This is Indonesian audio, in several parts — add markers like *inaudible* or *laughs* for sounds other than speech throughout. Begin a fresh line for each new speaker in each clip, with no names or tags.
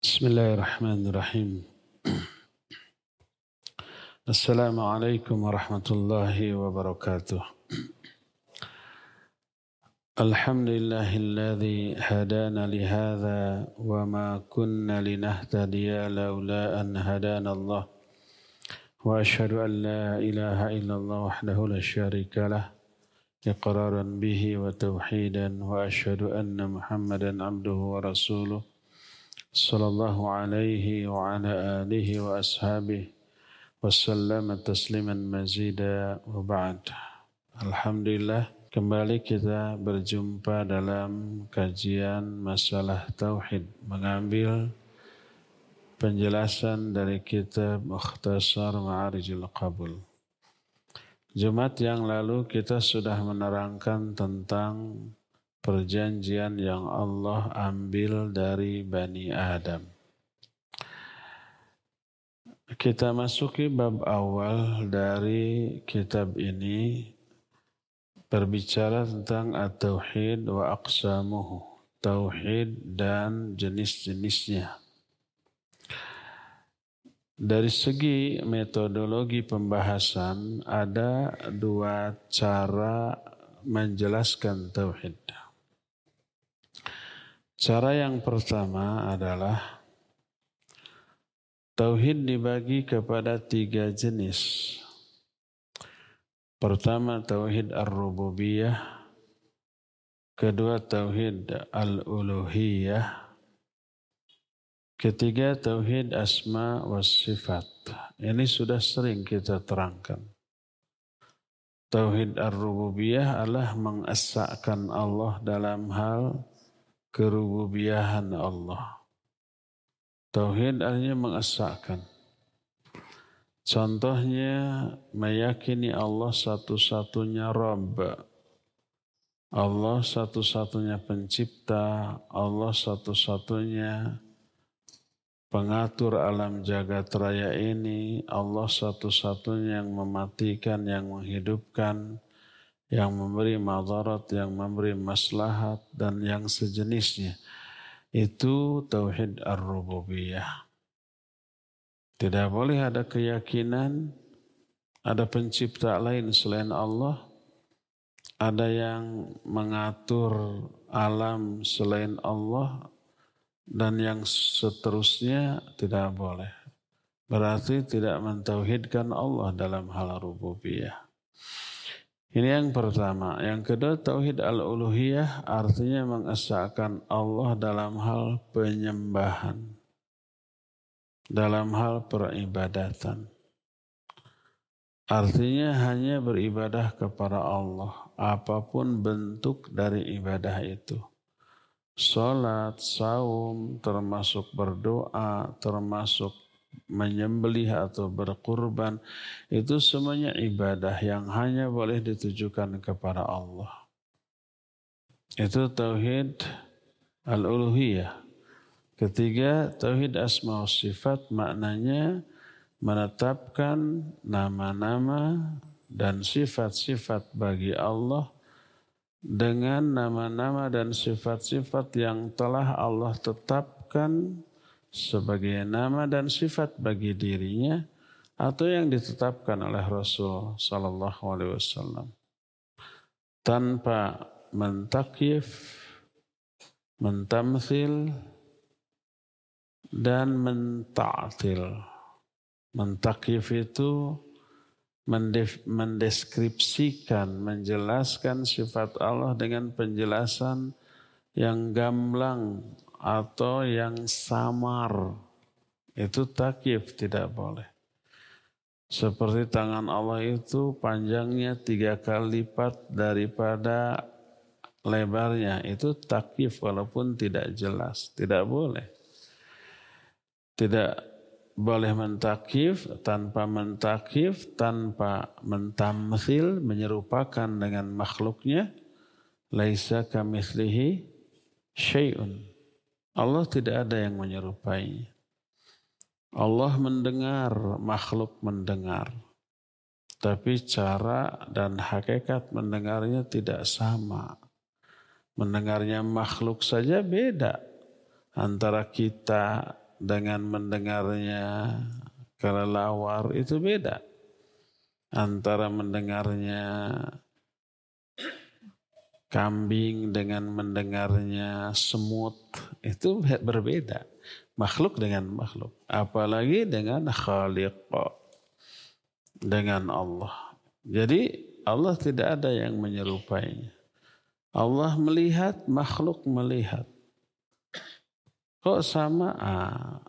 بسم الله الرحمن الرحيم. السلام عليكم ورحمة الله وبركاته. الحمد لله الذي هدانا لهذا وما كنا لنهتدي لولا أن هدانا الله. وأشهد أن لا إله إلا الله وحده لا شريك له إقرارا به وتوحيدا وأشهد أن محمدا عبده ورسوله. صلى الله عليه وعلى آله وأصحابه وسلم تسليما مزيدا وبعد Alhamdulillah kembali kita berjumpa dalam kajian masalah tauhid mengambil penjelasan dari kitab Mukhtasar Ma'arijul Qabul. Jumat yang lalu kita sudah menerangkan tentang perjanjian yang Allah ambil dari Bani Adam. Kita masuki bab awal dari kitab ini berbicara tentang at-tauhid wa aqsamuhu, tauhid dan jenis-jenisnya. Dari segi metodologi pembahasan ada dua cara menjelaskan tauhid. Cara yang pertama adalah tauhid dibagi kepada tiga jenis. Pertama tauhid ar-rububiyah, kedua tauhid al-uluhiyah, ketiga tauhid asma wa sifat. Ini sudah sering kita terangkan. Tauhid ar-rububiyah adalah mengesahkan Allah dalam hal kerububiahan Allah. Tauhid artinya mengesahkan. Contohnya meyakini Allah satu-satunya Rabb. Allah satu-satunya pencipta, Allah satu-satunya pengatur alam jagat raya ini, Allah satu-satunya yang mematikan, yang menghidupkan, yang memberi madarat, yang memberi maslahat, dan yang sejenisnya. Itu tauhid ar-rububiyah. Tidak boleh ada keyakinan ada pencipta lain selain Allah, ada yang mengatur alam selain Allah, dan yang seterusnya tidak boleh. Berarti tidak mentauhidkan Allah dalam hal rububiyah. Ini yang pertama. Yang kedua tauhid al-uluhiyah artinya mengesahkan Allah dalam hal penyembahan. Dalam hal peribadatan. Artinya hanya beribadah kepada Allah. Apa pun bentuk dari ibadah itu. Salat, saum, termasuk berdoa, termasuk menyembelih atau berkurban itu semuanya ibadah yang hanya boleh ditujukan kepada Allah. Itu tauhid al-uluhiyah. Ketiga, tauhid asma wa sifat maknanya menetapkan nama-nama dan sifat-sifat bagi Allah dengan nama-nama dan sifat-sifat yang telah Allah tetapkan sebagai nama dan sifat bagi dirinya atau yang ditetapkan oleh Rasul Sallallahu Alaihi Wasallam tanpa mentakif, mentamsil, dan menta'til. Mentakif itu mendeskripsikan, menjelaskan sifat Allah dengan penjelasan yang gamblang atau yang samar itu takif tidak boleh. Seperti tangan Allah itu panjangnya tiga kali lipat daripada lebarnya. Itu takif walaupun tidak jelas. Tidak boleh. Tidak boleh mentakif tanpa mentakif, tanpa mentamsil, menyerupakan dengan makhluknya. Laisa kamithlihi syai'un. Allah tidak ada yang menyerupai. Allah mendengar, makhluk mendengar. Tapi cara dan hakikat mendengarnya tidak sama. Mendengarnya makhluk saja beda. Antara kita dengan mendengarnya kelelawar itu beda. Antara mendengarnya kambing dengan mendengarnya semut itu berbeda. Makhluk dengan makhluk. Apalagi dengan khaliq. Dengan Allah. Jadi Allah tidak ada yang menyerupainya. Allah melihat, makhluk melihat. Kok sama? Ah,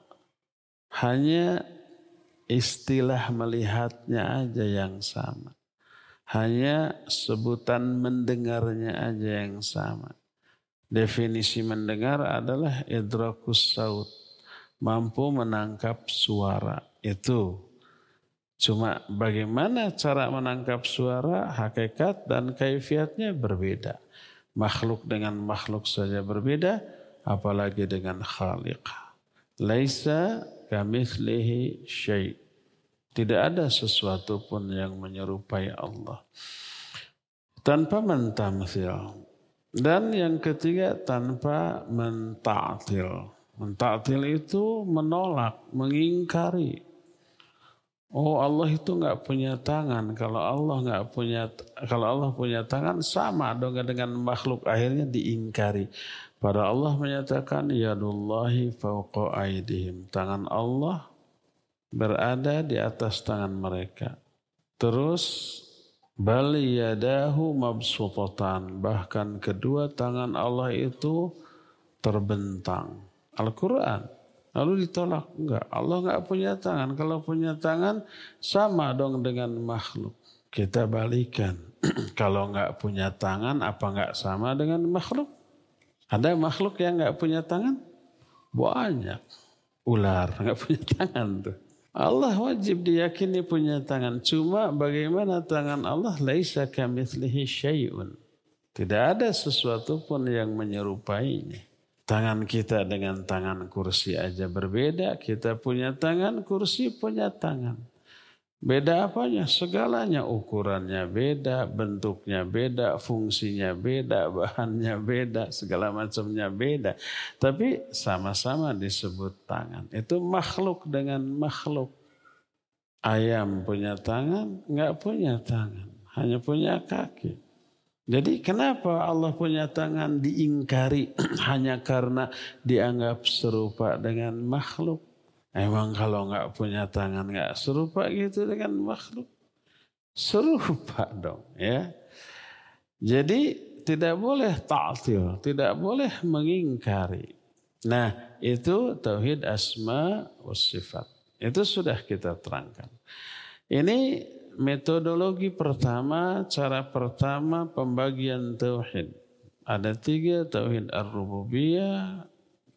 hanya istilah melihatnya aja yang sama. Hanya sebutan mendengarnya aja yang sama. Definisi mendengar adalah idrakus saut. Mampu menangkap suara. Itu. Cuma bagaimana cara menangkap suara, hakikat dan kaifiatnya berbeda. Makhluk dengan makhluk saja berbeda, apalagi dengan khaliq. Laisa kamitslihi syai. Tidak ada sesuatu pun yang menyerupai Allah. Tanpa mentamsil. Dan yang ketiga tanpa menta'til. Menta'til itu menolak, mengingkari. Oh Allah itu nggak punya tangan. Kalau Allah nggak punya, kalau Allah punya tangan sama dong dengan makhluk. Akhirnya diingkari. Pada Allah menyatakan yadullahi fauqa aidihim. Tangan Allah berada di atas tangan mereka. Terus bali yadahu mabsutatan. Bahkan kedua tangan Allah itu terbentang. Al-Quran. Lalu ditolak. Enggak. Allah enggak punya tangan. Kalau punya tangan sama dong dengan makhluk. Kita balikan. *clears throat* Kalau enggak punya tangan apa enggak sama dengan makhluk? Ada makhluk yang nggak punya tangan? Banyak. Ular nggak punya tangan tuh. Allah wajib diyakini punya tangan. Cuma bagaimana tangan Allah? Laisa kamitslihi syai'un. Tidak ada sesuatu pun yang menyerupainya. Tangan kita dengan tangan kursi aja berbeda. Kita punya tangan, kursi punya tangan. Beda apanya? Segalanya ukurannya beda, bentuknya beda, fungsinya beda, *laughs* bahannya beda, segala macamnya beda. Tapi sama-sama disebut tangan. Itu makhluk dengan makhluk. Ayam punya tangan, nggak punya tangan. Hanya punya kaki. Jadi kenapa Allah punya tangan diingkari *clears throat* hanya karena dianggap serupa dengan makhluk? Emang kalau nggak punya tangan nggak serupa gitu dengan makhluk? Serupa dong ya. Jadi tidak boleh ta'til, tidak boleh mengingkari. Nah itu tauhid asma wa sifat. Itu sudah kita terangkan. Ini metodologi pertama, cara pertama pembagian tauhid. Ada tiga tauhid ar-rububiyah,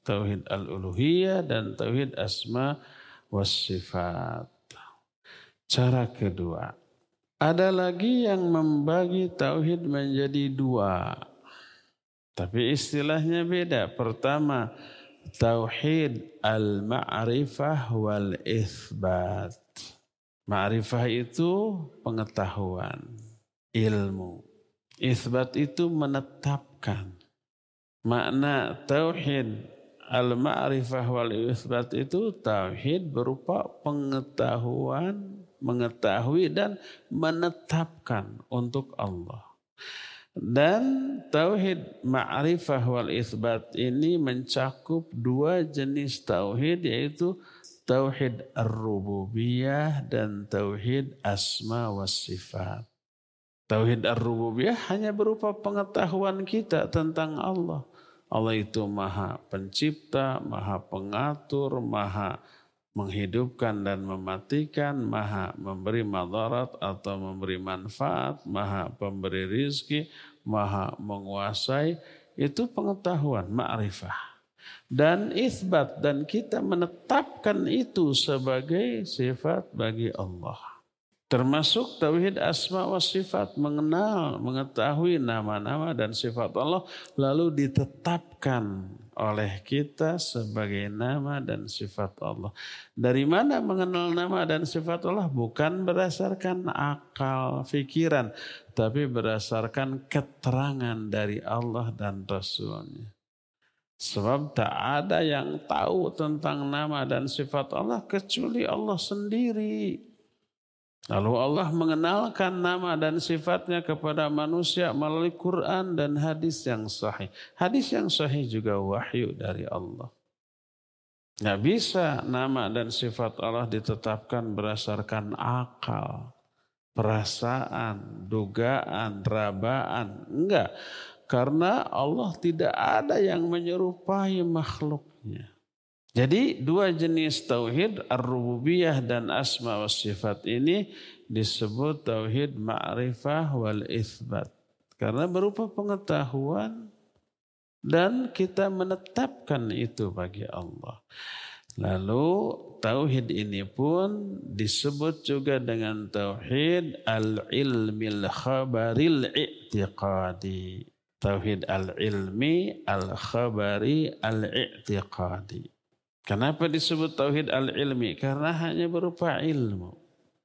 tauhid al-uluhiyah dan tauhid asma was sifat. Cara kedua, ada lagi yang membagi tauhid menjadi dua. Tapi istilahnya beda. Pertama, tauhid al-ma'rifah wal ithbat. Ma'rifah itu pengetahuan, ilmu. Isbat itu menetapkan. Makna tauhid Al-ma'rifah wal isbat itu tauhid berupa pengetahuan, mengetahui dan menetapkan untuk Allah. Dan tauhid ma'rifah wal isbat ini mencakup dua jenis tauhid yaitu tauhid ar-rububiyah dan tauhid asma was sifat. Tauhid ar-rububiyah hanya berupa pengetahuan kita tentang Allah. Allah itu maha pencipta, maha pengatur, maha menghidupkan dan mematikan, maha memberi madarat atau memberi manfaat, maha pemberi rizki, maha menguasai, itu pengetahuan, ma'rifah. Dan isbat, dan kita menetapkan itu sebagai sifat bagi Allah. Termasuk tauhid asma wa sifat, mengenal, mengetahui nama-nama dan sifat Allah lalu ditetapkan oleh kita sebagai nama dan sifat Allah. Dari mana mengenal nama dan sifat Allah? Bukan berdasarkan akal, pikiran, tapi berdasarkan keterangan dari Allah dan Rasulnya. Sebab tak ada yang tahu tentang nama dan sifat Allah kecuali Allah sendiri. Lalu Allah mengenalkan nama dan sifatnya kepada manusia melalui Quran dan hadis yang sahih. Hadis yang sahih juga wahyu dari Allah. Nggak bisa nama dan sifat Allah ditetapkan berdasarkan akal, perasaan, dugaan, rabaan. Enggak. Karena Allah tidak ada yang menyerupai makhluknya. Jadi dua jenis tauhid ar-rububiyah dan asma wa sifat ini disebut tauhid ma'rifah wal itsbat. Karena berupa pengetahuan dan kita menetapkan itu bagi Allah. Lalu tauhid ini pun disebut juga dengan tauhid al-ilmil khabaril i'tiqadi. Tauhid al-ilmi, al-khabari, al-i'tiqadi. Kenapa disebut tauhid al-ilmi? Karena hanya berupa ilmu.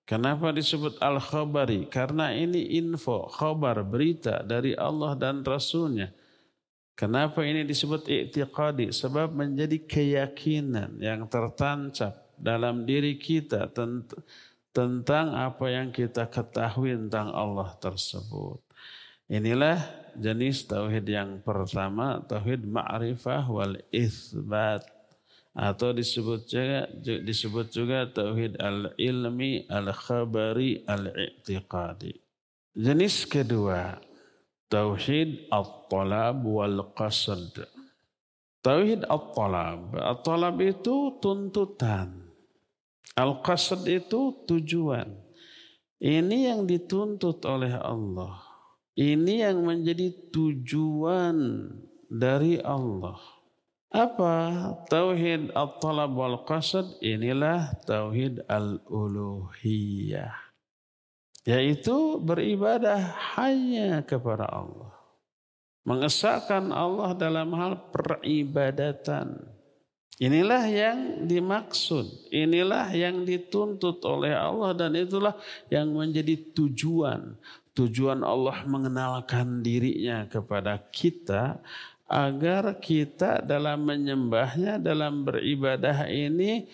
Kenapa disebut al-khabari? Karena ini info, khabar, berita dari Allah dan Rasulnya. Kenapa ini disebut i'tiqadi? Sebab menjadi keyakinan yang tertancap dalam diri kita tentang apa yang kita ketahui tentang Allah tersebut. Inilah jenis tauhid yang pertama, tauhid ma'rifah wal isbat atau disebut juga disebut juga tauhid al-ilmi al-khabari al-i'tiqadi. Jenis kedua, tauhid at-talab wal qasad. Tauhid at-talab. At-talab itu tuntutan. Al-qasad itu tujuan. Ini yang dituntut oleh Allah. Ini yang menjadi tujuan dari Allah. Apa? Tauhid al-talab wal qasad inilah tauhid al-uluhiyah. Yaitu beribadah hanya kepada Allah. Mengesahkan Allah dalam hal peribadatan. Inilah yang dimaksud, inilah yang dituntut oleh Allah dan itulah yang menjadi tujuan tujuan Allah mengenalkan dirinya kepada kita agar kita dalam menyembahnya, dalam beribadah ini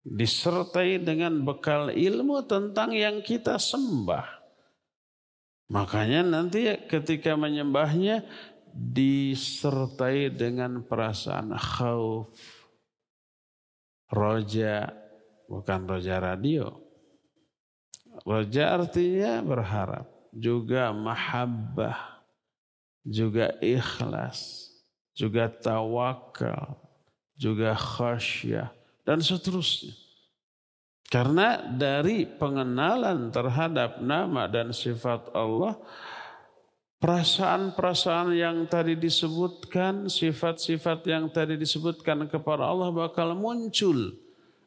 disertai dengan bekal ilmu tentang yang kita sembah. Makanya nanti ketika menyembahnya disertai dengan perasaan khauf, roja, bukan roja radio, Raja artinya berharap, juga mahabbah, juga ikhlas, juga tawakal, juga khasyah, dan seterusnya. Karena dari pengenalan terhadap nama dan sifat Allah, perasaan-perasaan yang tadi disebutkan, sifat-sifat yang tadi disebutkan kepada Allah bakal muncul.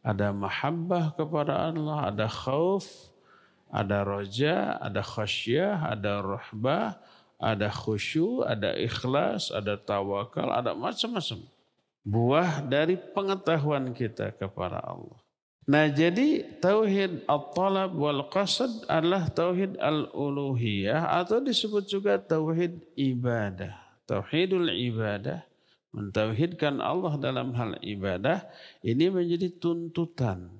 Ada mahabbah kepada Allah, ada khauf, ada roja, ada khasyah, ada rahbah, ada khusyuk, ada ikhlas, ada tawakal, ada macam-macam. Buah dari pengetahuan kita kepada Allah. Nah jadi tauhid at-talab wal qasad adalah tauhid al-uluhiyah atau disebut juga tauhid ibadah. Tauhidul ibadah mentauhidkan Allah dalam hal ibadah ini menjadi tuntutan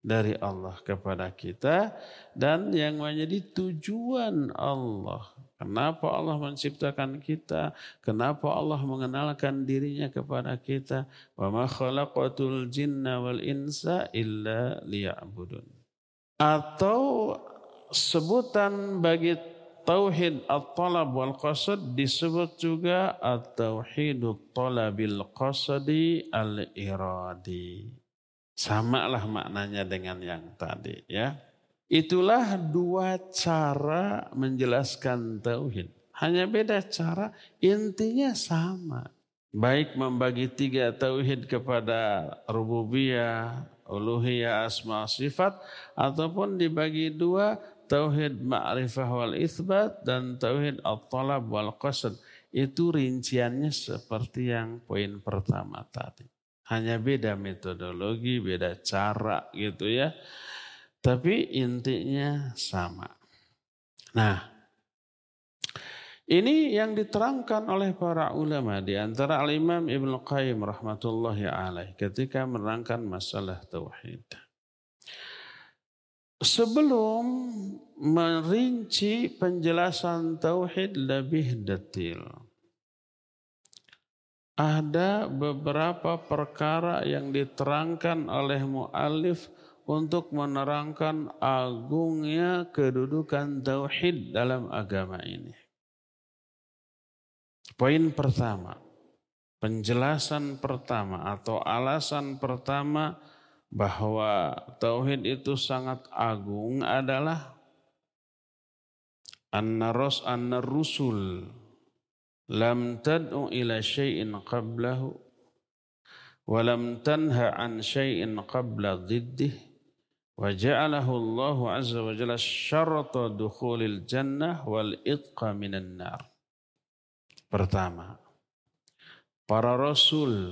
dari Allah kepada kita dan yang menjadi tujuan Allah. Kenapa Allah menciptakan kita? Kenapa Allah mengenalkan dirinya kepada kita? Wa ma khalaqatul jinna wal insa illa liya'budun. Atau sebutan bagi tauhid at-talab wal qasad disebut juga at-tauhidut talabil qasadi al-iradi. Sama lah maknanya dengan yang tadi ya. Itulah dua cara menjelaskan tauhid. Hanya beda cara, intinya sama. Baik membagi tiga tauhid kepada rububiyah, uluhiyah, asma, sifat. Ataupun dibagi dua tauhid ma'rifah wal ithbat dan tauhid at-talab wal qasad. Itu rinciannya seperti yang poin pertama tadi. Hanya beda metodologi, beda cara gitu ya. Tapi intinya sama. Nah, Ini yang diterangkan oleh para ulama di antara Al-Imam Ibn Qayyim rahmatullahi alaih ketika menerangkan masalah tauhid. Sebelum merinci penjelasan tauhid lebih detail. Ada beberapa perkara yang diterangkan oleh muallif untuk menerangkan agungnya kedudukan tauhid dalam agama ini. Poin pertama, penjelasan pertama atau alasan pertama bahwa tauhid itu sangat agung adalah anna-ras anna-rusul lam tad'u ila syai'in qablahu wa lam tanha an syai'in qabla dhiddih wa ja'alahu Allah azza wa jalla syarata dukhulil jannah wal itqa minan nar Pertama, para rasul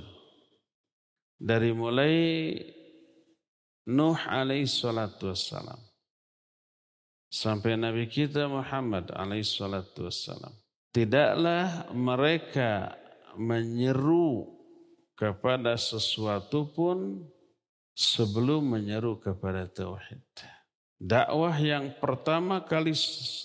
dari mulai Nuh alaihi salatu wassalam sampai Nabi kita Muhammad alaihi salatu wassalam. Tidaklah mereka menyeru kepada sesuatu pun sebelum menyeru kepada tauhid. Dakwah yang pertama kali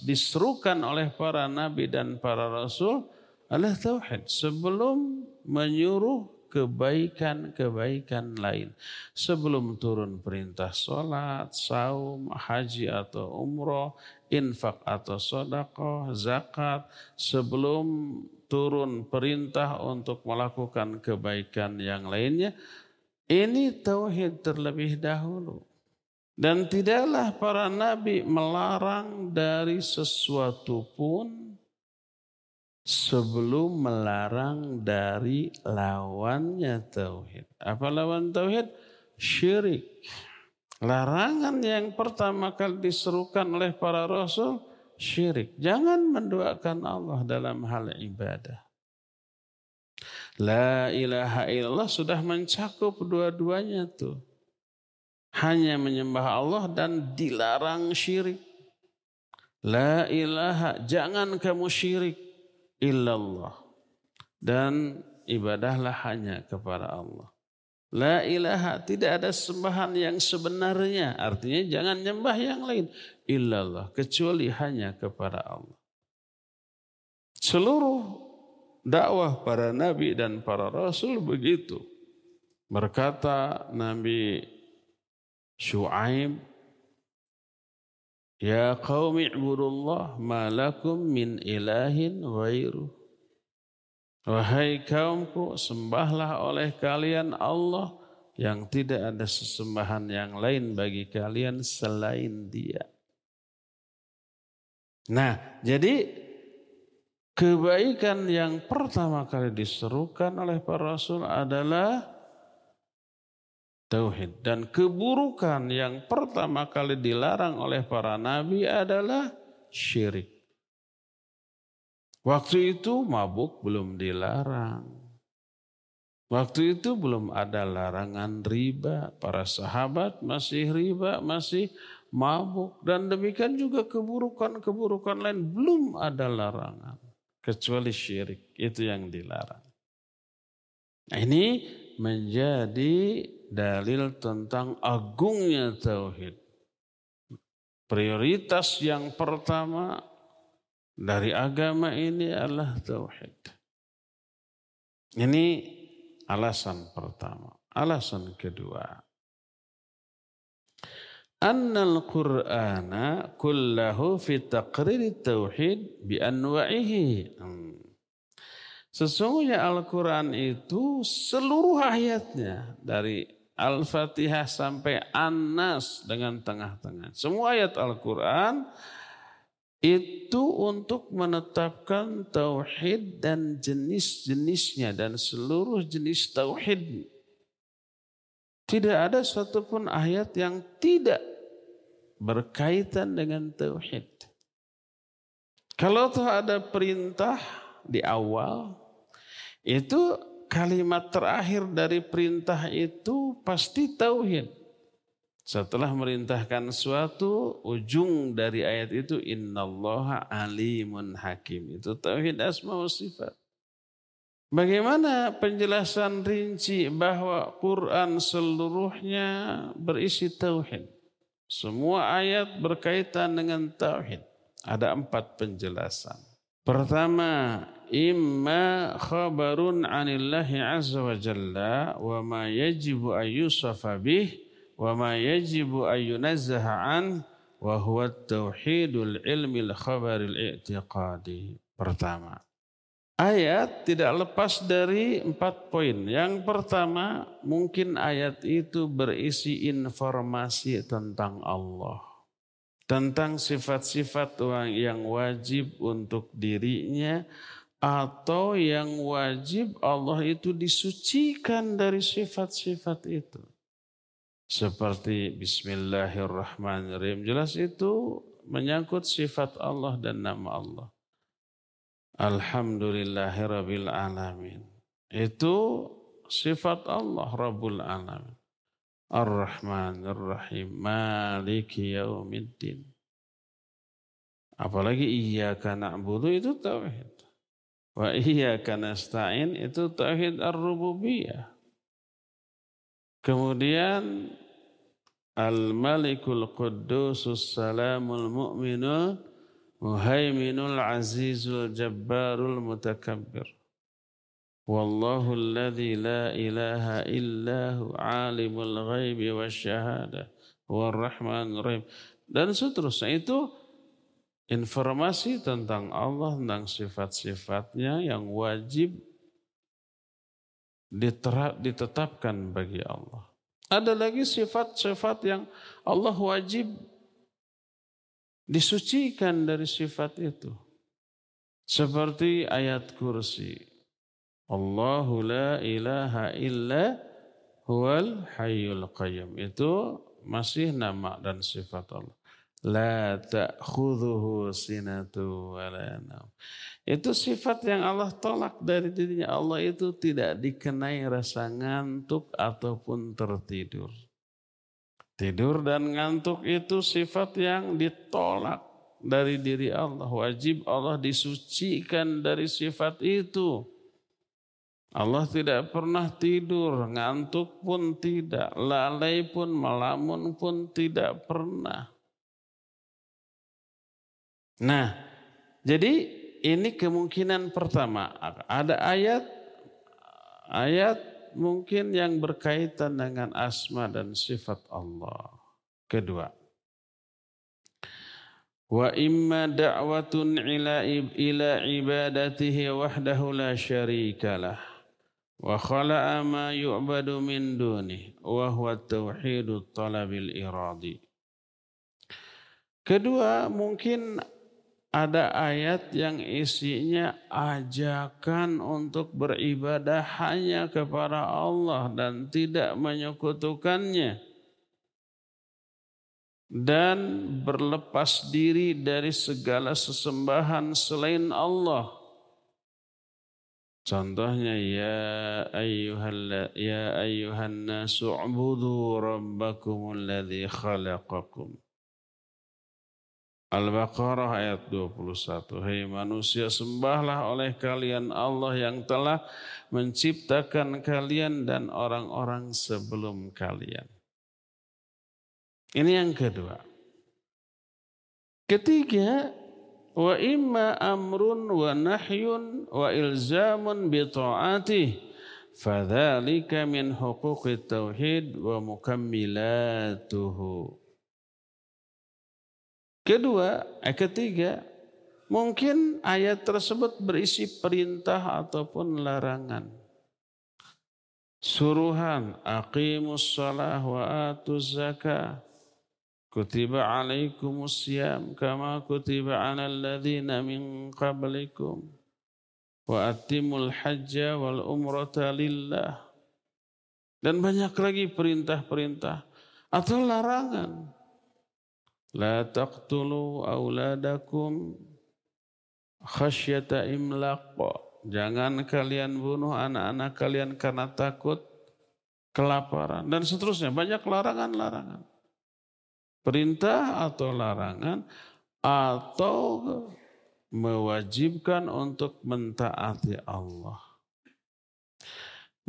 diserukan oleh para nabi dan para rasul adalah tauhid sebelum menyuruh kebaikan-kebaikan lain. Sebelum turun perintah sholat, saum, haji atau umroh, infak atau sodakoh, zakat. Sebelum turun perintah untuk melakukan kebaikan yang lainnya. Ini tauhid terlebih dahulu. Dan tidaklah para nabi melarang dari sesuatu pun sebelum melarang dari lawannya tauhid. Apa lawan tauhid? Syirik. Larangan yang pertama kali diserukan oleh para rasul syirik. Jangan mendoakan Allah dalam hal ibadah. La ilaha illallah sudah mencakup dua-duanya tuh. Hanya menyembah Allah dan dilarang syirik. La ilaha, jangan kamu syirik illallah. Dan ibadahlah hanya kepada Allah. La ilaha, tidak ada sembahan yang sebenarnya. Artinya jangan nyembah yang lain. Illallah, kecuali hanya kepada Allah. Seluruh dakwah para nabi dan para rasul begitu. Berkata Nabi Shu'aib Ya qaumi ibudullah ma lakum min ilahin ghairu. Wahai kaumku, sembahlah oleh kalian Allah yang tidak ada sesembahan yang lain bagi kalian selain dia. Nah, jadi kebaikan yang pertama kali diserukan oleh para rasul adalah tauhid dan keburukan yang pertama kali dilarang oleh para nabi adalah syirik. Waktu itu mabuk belum dilarang. Waktu itu belum ada larangan riba. Para sahabat masih riba, masih mabuk. Dan demikian juga keburukan-keburukan lain belum ada larangan. Kecuali syirik, itu yang dilarang. Nah ini menjadi dalil tentang agungnya tauhid. Prioritas yang pertama dari agama ini adalah tauhid. Ini alasan pertama. Alasan kedua. Annal Qur'ana kullahu fi taqrir tauhid bi anwa'ihi. Sesungguhnya Al-Quran itu seluruh ayatnya dari Al-Fatihah sampai An-Nas dengan tengah-tengah. Semua ayat Al-Quran itu untuk menetapkan tauhid dan jenis-jenisnya dan seluruh jenis tauhid. Tidak ada satupun ayat yang tidak berkaitan dengan tauhid. Kalau tuh ada perintah di awal, itu kalimat terakhir dari perintah itu pasti tauhid. Setelah merintahkan suatu, ujung dari ayat itu innallaha alimun hakim. Itu tauhid asma wa sifat. Bagaimana penjelasan rinci bahwa Quran seluruhnya berisi tauhid? Semua ayat berkaitan dengan tauhid. Ada empat penjelasan. Pertama, imma khabarun anillahi azza wa jalla wa ma yajibu ayyusafa bih wa ma yajibu ayyunazzaha an wa huwa tauhidul ilmi al-khabaril i'tiqadi. Pertama, ayat tidak lepas dari empat poin. Yang pertama, mungkin ayat itu berisi informasi tentang Allah. Tentang sifat-sifat yang wajib untuk dirinya atau yang wajib Allah itu disucikan dari sifat-sifat itu. Seperti Bismillahirrahmanirrahim. Jelas itu menyangkut sifat Allah dan nama Allah. Alhamdulillahirabbil alamin. Itu sifat Allah Rabbul alamin. Ar-Rahman Ar-Rahim Maliki Yaumiddin. Apalagi iyyaka na'budu itu tauhid. Wa iyyaka nasta'in itu tauhid ar-rububiyah. Kemudian Al-Malikul Quddusus Salamul Mu'minul Muhaiminul Azizul Jabbarul Mutakabbir Wallahu alladhi la ilaha illahu alimul ghaibi wa syahada rahman rahim dan seterusnya itu informasi tentang Allah tentang sifat-sifatnya yang wajib diterap, ditetapkan bagi Allah. Ada lagi sifat-sifat yang Allah wajib disucikan dari sifat itu. Seperti ayat kursi. Allahu la ilaha illa huwal hayyul qayyum. Itu masih nama dan sifat Allah. La ta'khudhuhu sinatu wa la Itu sifat yang Allah tolak dari dirinya. Allah itu tidak dikenai rasa ngantuk ataupun tertidur. Tidur dan ngantuk itu sifat yang ditolak dari diri Allah. Wajib Allah disucikan dari sifat itu. Allah tidak pernah tidur, ngantuk pun tidak, lalai pun, melamun pun tidak pernah. Nah, jadi ini kemungkinan pertama. Ada ayat ayat mungkin yang berkaitan dengan asma dan sifat Allah. Kedua, wa imma da'watun ila ila ibadatihi wahdahu la syarikalah wa khala'a ma yu'badu min dunih wa huwa tauhidut talabil iradi. Kedua, mungkin ada ayat yang isinya ajakan untuk beribadah hanya kepada Allah dan tidak menyekutukannya dan berlepas diri dari segala sesembahan selain Allah. Contohnya ya ayyuhal ya ayyuhan nasu ubudu rabbakumul ladzi khalaqakum Al-Baqarah ayat 21. Hei manusia sembahlah oleh kalian Allah yang telah menciptakan kalian dan orang-orang sebelum kalian. Ini yang kedua. Ketiga, wa imma amrun wa nahyun wa ilzamun bi ta'atih fadzalika min huquqit tauhid wa mukammilatuhu. Kedua, eh, ketiga, mungkin ayat tersebut berisi perintah ataupun larangan. Suruhan, aqimus salah wa atuz zakah. Kutiba alaikumus siyam kama kutiba ala alladhina min qablikum. Wa atimul hajja wal umrata lillah. Dan banyak lagi perintah-perintah atau larangan. La taqtulu auladakum khasyata imlaq. Jangan kalian bunuh anak-anak kalian karena takut kelaparan dan seterusnya banyak larangan-larangan. perintah atau larangan atau mewajibkan untuk mentaati Allah.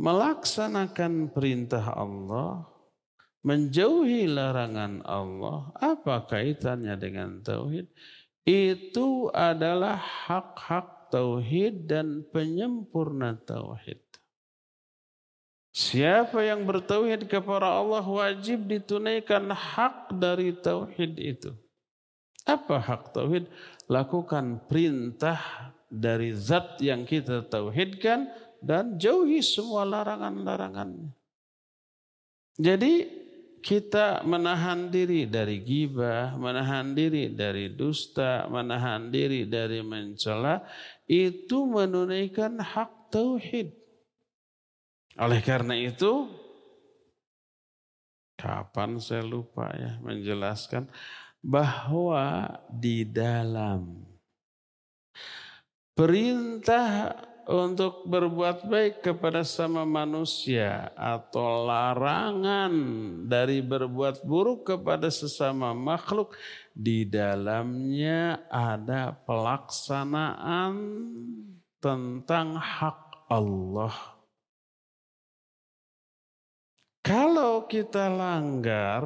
Melaksanakan perintah Allah, menjauhi larangan Allah, apa kaitannya dengan tauhid? Itu adalah hak-hak tauhid dan penyempurna tauhid. Siapa yang bertauhid kepada Allah wajib ditunaikan hak dari tauhid itu. Apa hak tauhid? Lakukan perintah dari zat yang kita tauhidkan dan jauhi semua larangan-larangannya. Jadi kita menahan diri dari gibah, menahan diri dari dusta, menahan diri dari mencela, itu menunaikan hak tauhid. Oleh karena itu, kapan saya lupa ya menjelaskan bahwa di dalam perintah untuk berbuat baik kepada sama manusia atau larangan dari berbuat buruk kepada sesama makhluk di dalamnya ada pelaksanaan tentang hak Allah. Kalau kita langgar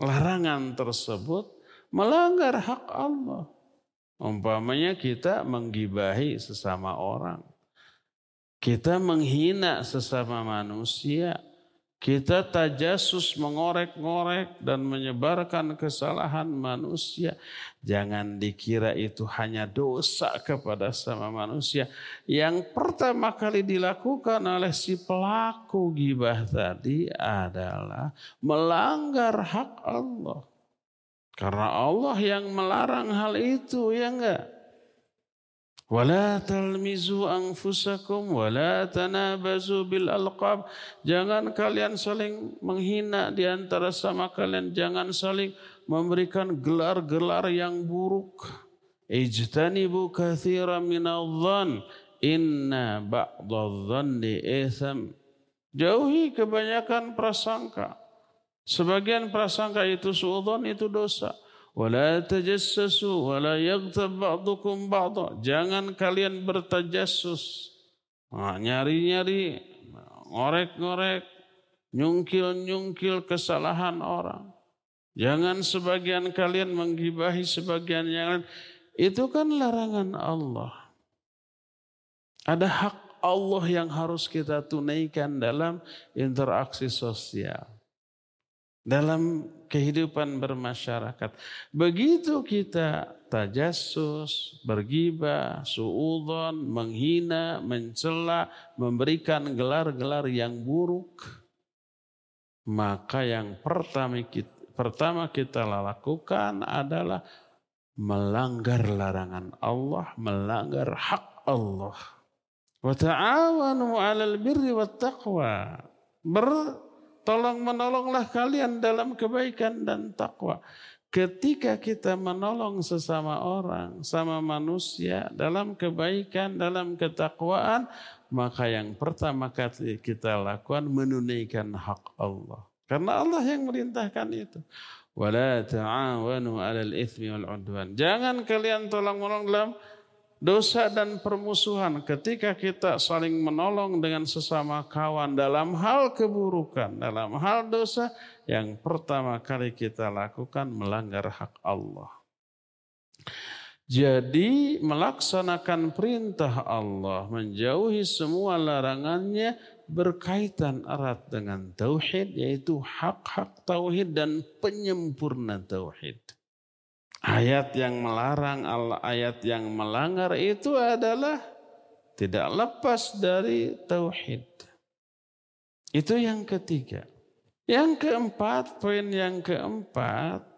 larangan tersebut, melanggar hak Allah. Umpamanya kita menggibahi sesama orang. Kita menghina sesama manusia. Kita tajasus mengorek-ngorek dan menyebarkan kesalahan manusia. Jangan dikira itu hanya dosa kepada sama manusia. Yang pertama kali dilakukan oleh si pelaku gibah tadi adalah melanggar hak Allah. Karena Allah yang melarang hal itu, ya enggak? Wala talmizu anfusakum wala tanabazu bil alqab. Jangan kalian saling menghina di antara sama kalian. Jangan saling memberikan gelar-gelar yang buruk. Ijtanibu kathira minadhan. Inna ba'dadhanni itham. Jauhi kebanyakan prasangka. Sebagian prasangka itu suudon itu dosa. Jangan kalian bertajassus. Nah, nyari-nyari, ngorek-ngorek, nyungkil-nyungkil kesalahan orang. Jangan sebagian kalian menggibahi sebagian yang lain. Itu kan larangan Allah. Ada hak Allah yang harus kita tunaikan dalam interaksi sosial dalam kehidupan bermasyarakat. Begitu kita tajasus, bergibah, suudon, menghina, mencela, memberikan gelar-gelar yang buruk, maka yang pertama kita, pertama kita lakukan adalah melanggar larangan Allah, melanggar hak Allah. Wa ta'awanu 'alal birri wat taqwa. Tolong menolonglah kalian dalam kebaikan dan takwa. Ketika kita menolong sesama orang, sama manusia dalam kebaikan, dalam ketakwaan, maka yang pertama kali kita lakukan menunaikan hak Allah. Karena Allah yang merintahkan itu. Wala ta'awanu 'alal itsmi wal 'udwan. Jangan kalian tolong menolong dalam dosa dan permusuhan ketika kita saling menolong dengan sesama kawan dalam hal keburukan, dalam hal dosa yang pertama kali kita lakukan melanggar hak Allah. Jadi melaksanakan perintah Allah, menjauhi semua larangannya berkaitan erat dengan tauhid yaitu hak-hak tauhid dan penyempurna tauhid. Ayat yang melarang, ayat yang melanggar itu adalah tidak lepas dari tauhid. Itu yang ketiga. Yang keempat, poin yang keempat,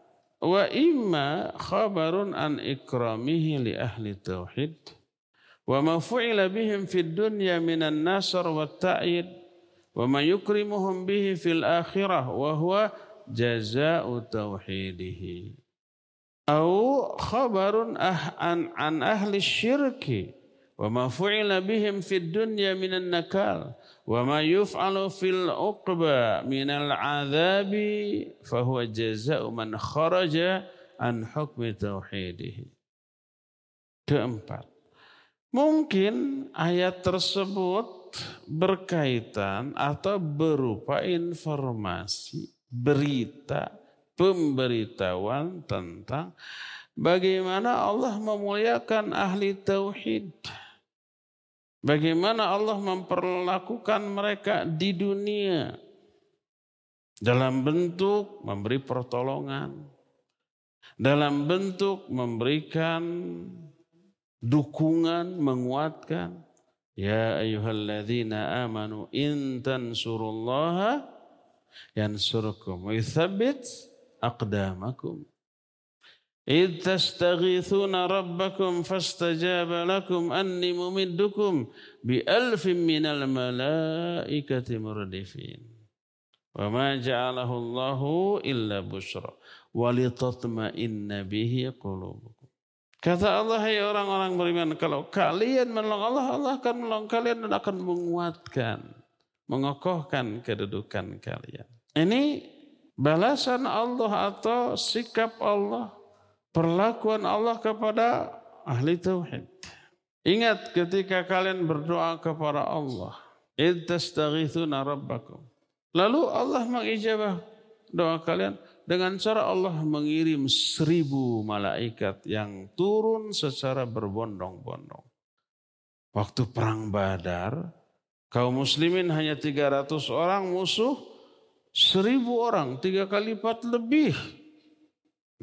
wa imma khabarun an ikramihi li ahli tauhid wa ma fu'ila bihim fid dunya minan nasr wa ta'id wa ma yukrimuhum bihi fil akhirah wa huwa jazaa'u tauhidihi au khabarun ah an, an ahli syirki. Wa ma fu'ila bihim fid dunya minan nakal. Wa ma yuf'alu fil uqba minal azabi fahuwa jazaa'u man kharaja an hukmi keempat. Mungkin ayat tersebut berkaitan atau berupa informasi berita pemberitahuan tentang bagaimana Allah memuliakan ahli tauhid. Bagaimana Allah memperlakukan mereka di dunia. Dalam bentuk memberi pertolongan, dalam bentuk memberikan dukungan, menguatkan. Ya ayyuhalladzina amanu in tansurullaha yansurkum. Wa yuthabbit aqdamakum. إذ تستغيثون ربكم فاستجاب لكم أني ممدكم بألف من الملائكة مردفين وما جعله الله إلا بشرى ولتطمئن به قلوبكم Kata Allah, hai orang-orang beriman, kalau kalian menolong Allah, Allah akan menolong kalian dan akan menguatkan, mengokohkan kedudukan kalian. Ini balasan Allah atau sikap Allah perlakuan Allah kepada ahli tauhid. Ingat ketika kalian berdoa kepada Allah, id tastaghithuna rabbakum. Lalu Allah mengijabah doa kalian dengan cara Allah mengirim seribu malaikat yang turun secara berbondong-bondong. Waktu perang Badar, kaum muslimin hanya 300 orang, musuh seribu orang, tiga kali lipat lebih.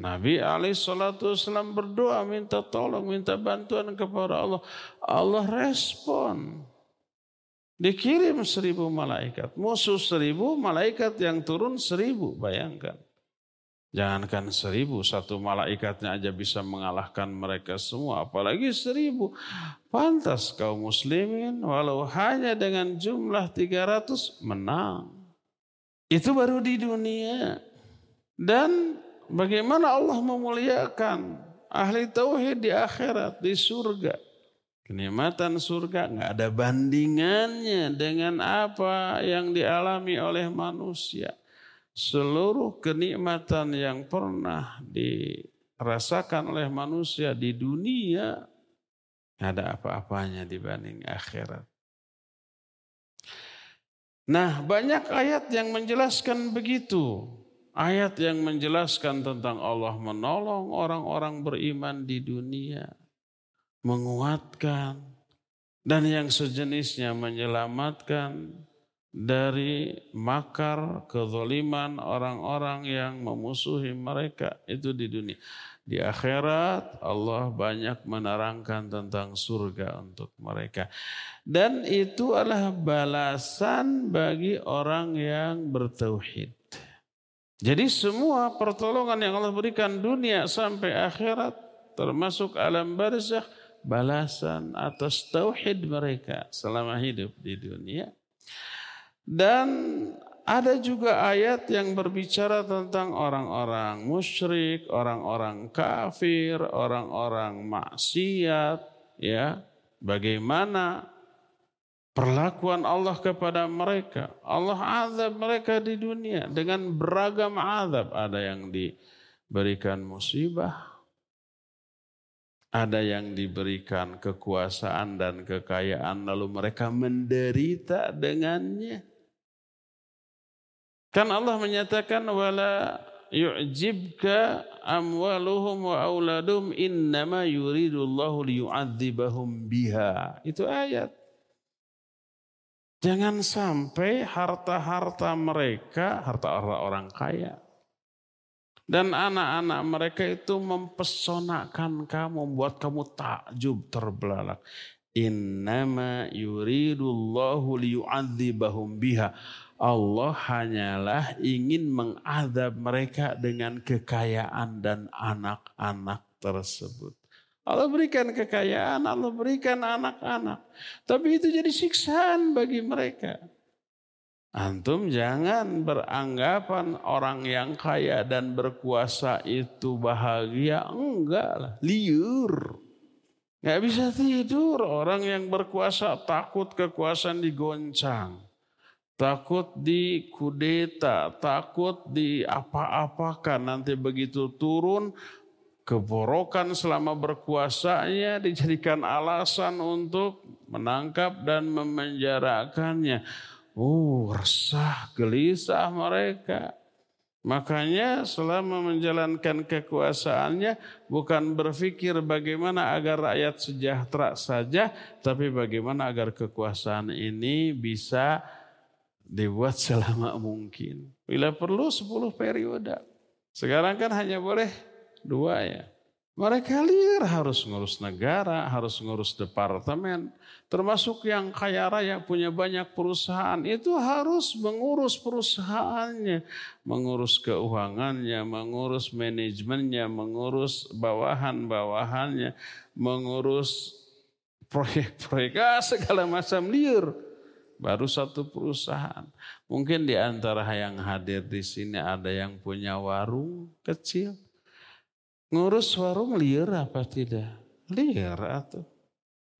Nabi alaihissalam berdoa minta tolong, minta bantuan kepada Allah. Allah respon. Dikirim seribu malaikat. Musuh seribu, malaikat yang turun seribu. Bayangkan. Jangankan seribu, satu malaikatnya aja bisa mengalahkan mereka semua. Apalagi seribu. Pantas kaum muslimin walau hanya dengan jumlah 300 menang. Itu baru di dunia. Dan Bagaimana Allah memuliakan ahli tauhid di akhirat, di surga. Kenikmatan surga nggak ada bandingannya dengan apa yang dialami oleh manusia. Seluruh kenikmatan yang pernah dirasakan oleh manusia di dunia ada apa-apanya dibanding akhirat. Nah, banyak ayat yang menjelaskan begitu. Ayat yang menjelaskan tentang Allah menolong orang-orang beriman di dunia, menguatkan, dan yang sejenisnya menyelamatkan dari makar kezaliman orang-orang yang memusuhi mereka itu di dunia. Di akhirat Allah banyak menerangkan tentang surga untuk mereka. Dan itu adalah balasan bagi orang yang bertauhid. Jadi semua pertolongan yang Allah berikan dunia sampai akhirat termasuk alam barzakh balasan atas tauhid mereka selama hidup di dunia. Dan ada juga ayat yang berbicara tentang orang-orang musyrik, orang-orang kafir, orang-orang maksiat, ya. Bagaimana perlakuan Allah kepada mereka. Allah azab mereka di dunia dengan beragam azab. Ada yang diberikan musibah, ada yang diberikan kekuasaan dan kekayaan lalu mereka menderita dengannya. Kan Allah menyatakan wala yu'jibka amwaluhum wa auladum innama yuridullahu liyu'adzibahum biha. Itu ayat. Jangan sampai harta-harta mereka, harta orang kaya, dan anak-anak mereka itu mempesonakan kamu, membuat kamu takjub terbelalak. Innama yuridullahu liyu'adzibahum biha. Allah hanyalah ingin mengadab mereka dengan kekayaan dan anak-anak tersebut. Allah berikan kekayaan, Allah berikan anak-anak. Tapi itu jadi siksaan bagi mereka. Antum jangan beranggapan orang yang kaya dan berkuasa itu bahagia. Enggak lah, liur. Gak bisa tidur orang yang berkuasa takut kekuasaan digoncang. Takut di kudeta, takut di apa-apakan nanti begitu turun keborokan selama berkuasanya dijadikan alasan untuk menangkap dan memenjarakannya. Oh, resah, gelisah mereka. Makanya selama menjalankan kekuasaannya bukan berpikir bagaimana agar rakyat sejahtera saja, tapi bagaimana agar kekuasaan ini bisa dibuat *laughs* selama mungkin. Bila perlu 10 periode. Sekarang kan hanya boleh dua ya. Mereka liar harus ngurus negara, harus ngurus departemen. Termasuk yang kaya raya punya banyak perusahaan. Itu harus mengurus perusahaannya. Mengurus keuangannya, mengurus manajemennya, mengurus bawahan-bawahannya. Mengurus proyek-proyek, *laughs* ah, segala macam liar baru satu perusahaan. Mungkin di antara yang hadir di sini ada yang punya warung kecil. Ngurus warung liar apa tidak? Liar atau?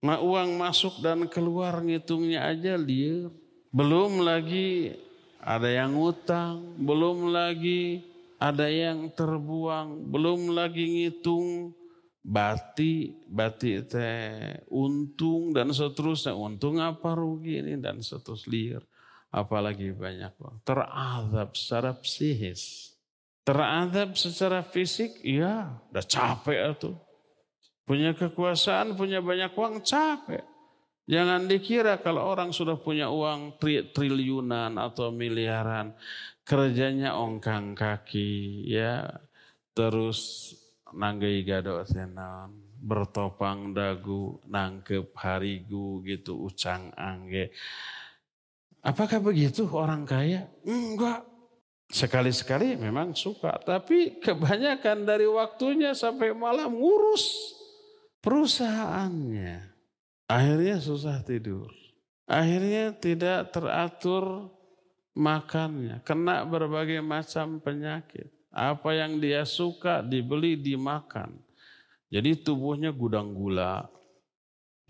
Ma uang masuk dan keluar ngitungnya aja liar. Belum lagi ada yang utang, belum lagi ada yang terbuang, belum lagi ngitung bati, bati teh untung dan seterusnya. Untung apa rugi ini dan seterusnya liar. Apalagi banyak bang. Teradab secara psikis. Teradab secara fisik, iya udah capek tuh. Punya kekuasaan, punya banyak uang, capek. Jangan dikira kalau orang sudah punya uang tri triliunan atau miliaran, kerjanya ongkang kaki, ya terus nanggai gado senan bertopang dagu nangkep harigu gitu ucang angge. Apakah begitu orang kaya? Enggak. Sekali-sekali memang suka tapi kebanyakan dari waktunya sampai malam ngurus perusahaannya. Akhirnya susah tidur. Akhirnya tidak teratur makannya. Kena berbagai macam penyakit apa yang dia suka dibeli dimakan. Jadi tubuhnya gudang gula,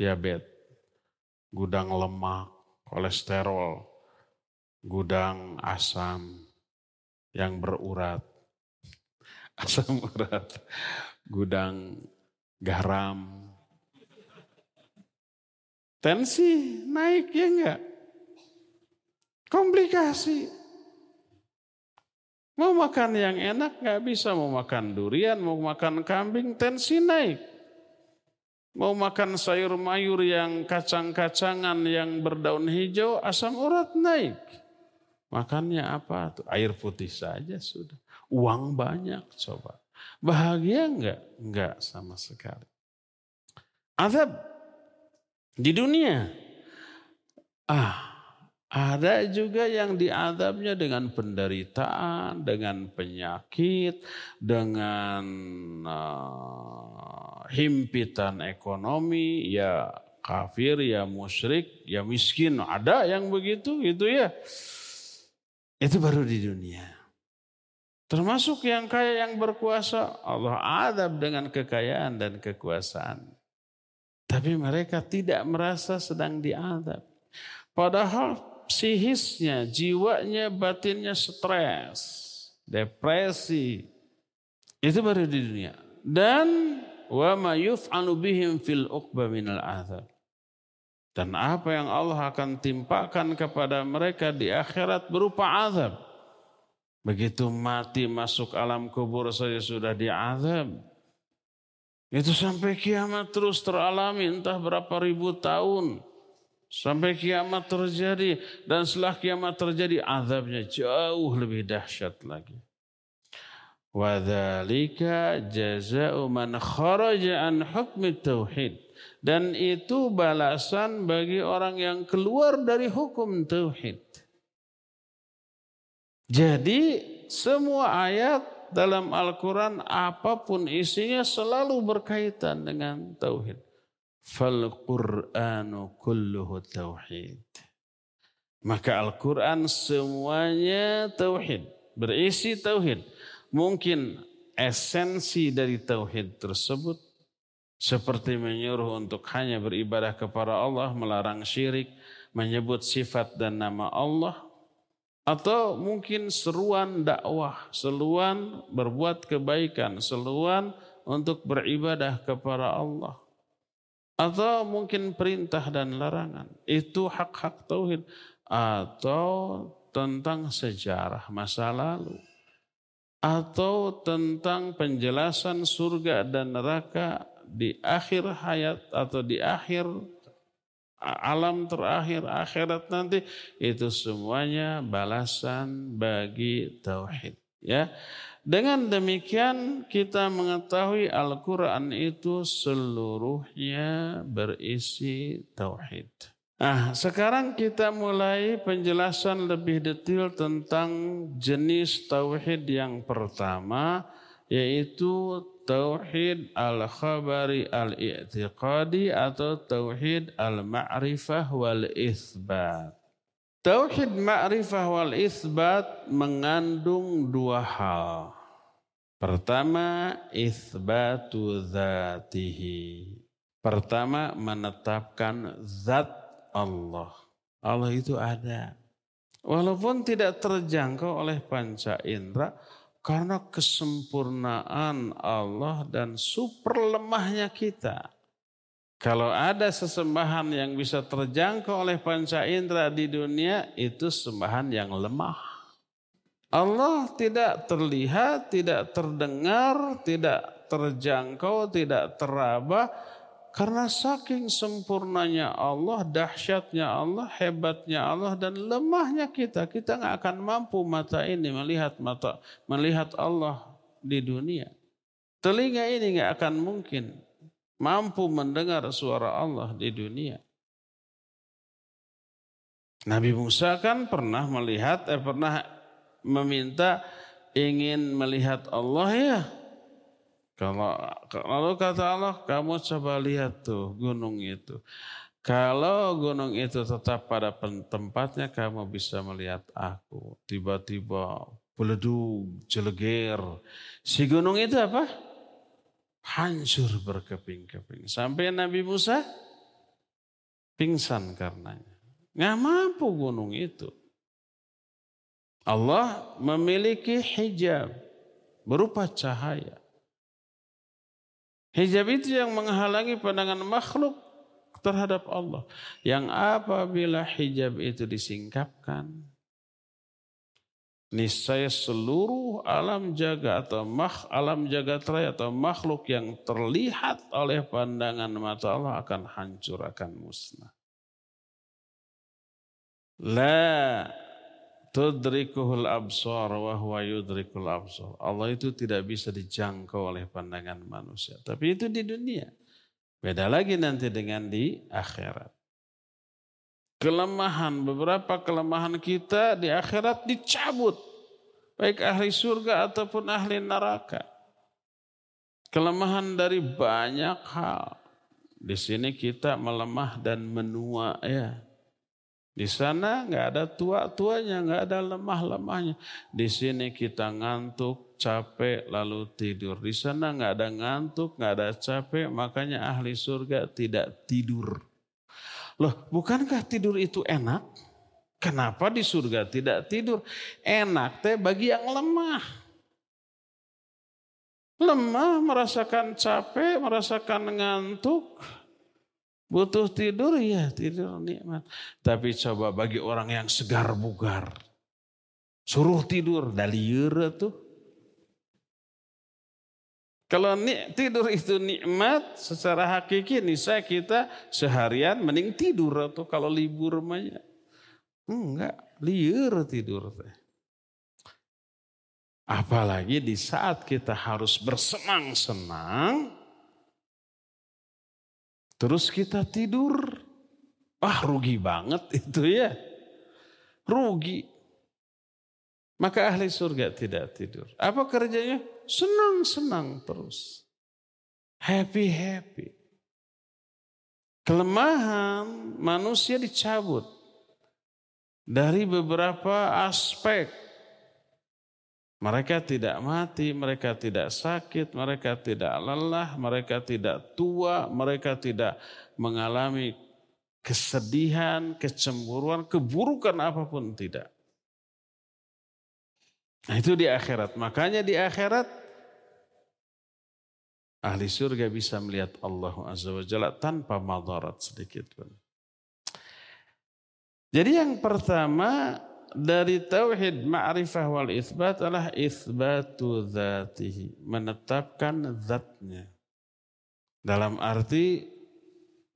diabetes, gudang lemak, kolesterol, gudang asam yang berurat, *laughs* asam urat, gudang garam. Tensi naik ya enggak? Komplikasi. Mau makan yang enak nggak bisa, mau makan durian, mau makan kambing, tensi naik. Mau makan sayur mayur yang kacang-kacangan yang berdaun hijau, asam urat naik. Makannya apa tuh? Air putih saja sudah. Uang banyak coba. Bahagia enggak? Enggak sama sekali. Azab di dunia. Ah, ada juga yang diadabnya dengan penderitaan, dengan penyakit, dengan uh, himpitan ekonomi, ya kafir, ya musyrik, ya miskin. Ada yang begitu gitu ya. Itu baru di dunia. Termasuk yang kaya yang berkuasa, Allah adab dengan kekayaan dan kekuasaan. Tapi mereka tidak merasa sedang diadab. Padahal psihisnya, jiwanya, batinnya stres, depresi. Itu baru di dunia. Dan wa ma yuf'alu bihim fil uqba minal azab. Dan apa yang Allah akan timpakan kepada mereka di akhirat berupa azab. Begitu mati masuk alam kubur saja sudah diazab. Itu sampai kiamat terus teralami entah berapa ribu tahun. Sampai kiamat terjadi. Dan setelah kiamat terjadi azabnya jauh lebih dahsyat lagi. Wadhalika jaza'u man kharaja an hukmi tauhid. Dan itu balasan bagi orang yang keluar dari hukum tauhid. Jadi semua ayat dalam Al-Quran apa pun isinya selalu berkaitan dengan tauhid. Fal Qur'anu kulluhu tauhid. Maka Al-Quran semuanya tauhid. Berisi tauhid. Mungkin esensi dari tauhid tersebut seperti menyuruh untuk hanya beribadah kepada Allah, melarang syirik, menyebut sifat dan nama Allah, Atau mungkin seruan dakwah, seruan berbuat kebaikan, seruan untuk beribadah kepada Allah. Atau mungkin perintah dan larangan. Itu hak-hak tauhid. Atau tentang sejarah masa lalu. Atau tentang penjelasan surga dan neraka di akhir hayat atau di akhir alam terakhir akhirat nanti itu semuanya balasan bagi tauhid ya dengan demikian kita mengetahui Al-Qur'an itu seluruhnya berisi tauhid Nah, sekarang kita mulai penjelasan lebih detail tentang jenis tauhid yang pertama yaitu tauhid al-khabari al-i'tiqadi atau tauhid al-ma'rifah wal isbat. Tauhid ma'rifah wal isbat mengandung dua hal. Pertama, isbatu zatihi. Pertama, menetapkan zat Allah. Allah itu ada. Walaupun tidak terjangkau oleh panca indera, karena kesempurnaan Allah dan super lemahnya kita. Kalau ada sesembahan yang bisa terjangkau oleh panca indera di dunia, itu sembahan yang lemah. Allah tidak terlihat, tidak terdengar, tidak terjangkau, tidak teraba, karena saking sempurnanya Allah, dahsyatnya Allah, hebatnya Allah dan lemahnya kita, kita nggak akan mampu mata ini melihat mata melihat Allah di dunia. Telinga ini nggak akan mungkin mampu mendengar suara Allah di dunia. Nabi Musa kan pernah melihat, eh, pernah meminta ingin melihat Allah ya. Kalau lalu kata Allah, kamu coba lihat tuh gunung itu. Kalau gunung itu tetap pada tempatnya, kamu bisa melihat aku. Tiba-tiba beleduk, jeleger. Si gunung itu apa? Hancur berkeping-keping. Sampai Nabi Musa pingsan karenanya. Nggak mampu gunung itu. Allah memiliki hijab berupa cahaya. Hijab itu yang menghalangi pandangan makhluk terhadap Allah. Yang apabila hijab itu disingkapkan, niscaya seluruh alam jaga atau mak alam jagat raya atau makhluk yang terlihat oleh pandangan mata Allah akan hancur akan musnah. La tudrikuhul absar wa huwa yudrikul. Allah itu tidak bisa dijangkau oleh pandangan manusia. Tapi itu di dunia. Beda lagi nanti dengan di akhirat. Kelemahan, beberapa kelemahan kita di akhirat dicabut. Baik ahli surga ataupun ahli neraka. Kelemahan dari banyak hal. Di sini kita melemah dan menua ya. Di sana nggak ada tua-tuanya, nggak ada lemah-lemahnya. Di sini kita ngantuk, capek, lalu tidur. Di sana nggak ada ngantuk, nggak ada capek, makanya ahli surga tidak tidur. Loh, bukankah tidur itu enak? Kenapa di surga tidak tidur? Enak teh bagi yang lemah. Lemah, merasakan capek, merasakan ngantuk, Butuh tidur ya tidur nikmat. Tapi coba bagi orang yang segar bugar. Suruh tidur daliur tuh. Kalau tidur itu nikmat secara hakiki saya kita seharian mending tidur atau kalau libur banyak. Enggak, liur tidur teh. Apalagi di saat kita harus bersenang-senang, Terus kita tidur. Ah rugi banget *laughs* itu ya. Rugi. Maka ahli surga tidak tidur. Apa kerjanya? Senang-senang terus. Happy-happy. Kelemahan manusia dicabut. Dari beberapa aspek mereka tidak mati, mereka tidak sakit, mereka tidak lelah, mereka tidak tua, mereka tidak mengalami kesedihan, kecemburuan, keburukan apa pun tidak. Nah itu di akhirat. Makanya di akhirat ahli surga bisa melihat Allah Azza wa Jalla tanpa madarat sedikit pun. Jadi yang pertama dari tauhid ma'rifah wal isbat adalah isbatu dzatihi, menetapkan zatnya. Dalam arti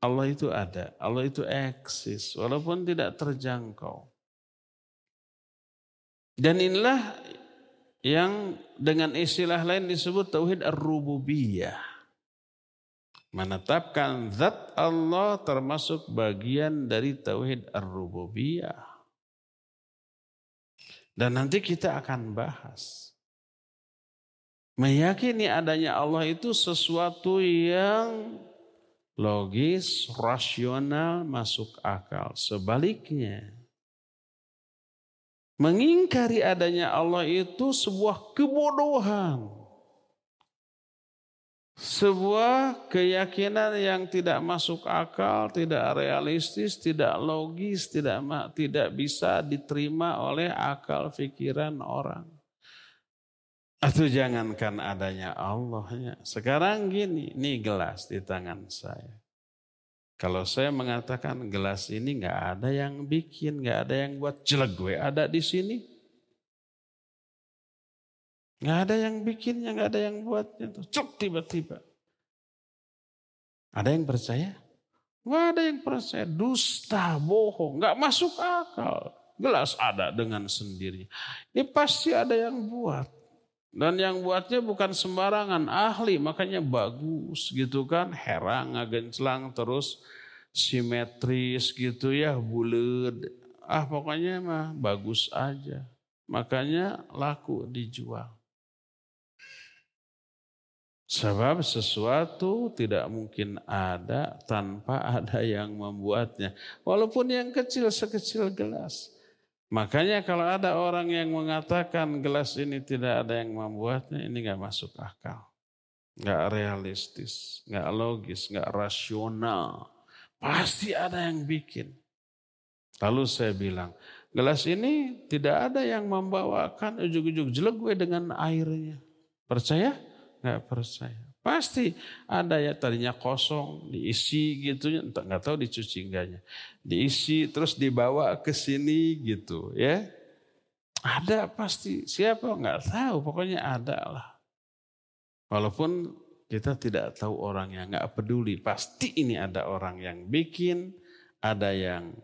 Allah itu ada, Allah itu eksis walaupun tidak terjangkau. Dan inilah yang dengan istilah lain disebut tauhid ar-rububiyah. Menetapkan zat Allah termasuk bagian dari tauhid ar-rububiyah. Dan nanti kita akan bahas. Meyakini adanya Allah itu sesuatu yang logis, rasional, masuk akal. Sebaliknya, Mengingkari adanya Allah itu sebuah kebodohan. Sebuah keyakinan yang tidak masuk akal, tidak realistis, tidak logis, tidak tidak bisa diterima oleh akal pikiran orang. Atau jangankan adanya Allahnya. Sekarang gini, ini gelas di tangan saya. Kalau saya mengatakan gelas ini nggak ada yang bikin, nggak ada yang buat jelek gue ada di sini. Nggak ada yang bikinnya, nggak ada yang buatnya. Cuk tiba-tiba. Ada yang percaya? Nggak ada yang percaya. Dusta, bohong, nggak masuk akal. Gelas ada dengan sendiri. Ini pasti ada yang buat. Dan yang buatnya bukan sembarangan, ahli, makanya bagus gitu kan. Herang, ngagenclang, terus simetris gitu ya, bulat. Ah pokoknya mah bagus aja. Makanya laku dijual. Sebab sesuatu tidak mungkin ada tanpa ada yang membuatnya. Walaupun yang kecil sekecil gelas. Makanya kalau ada orang yang mengatakan gelas ini tidak ada yang membuatnya, ini nggak masuk akal. Nggak realistis, nggak logis, nggak rasional. Pasti ada yang bikin. Lalu saya bilang, gelas ini tidak ada yang membawakan ujuk-ujuk jelek gue dengan airnya. Percaya? Nggak percaya. Pasti ada ya tadinya kosong, diisi gitu, entah nggak tahu dicuci enggaknya. Diisi terus dibawa ke sini gitu ya. Ada pasti, siapa nggak tahu, pokoknya ada lah. Walaupun kita tidak tahu orangnya, nggak peduli, pasti ini ada orang yang bikin, ada yang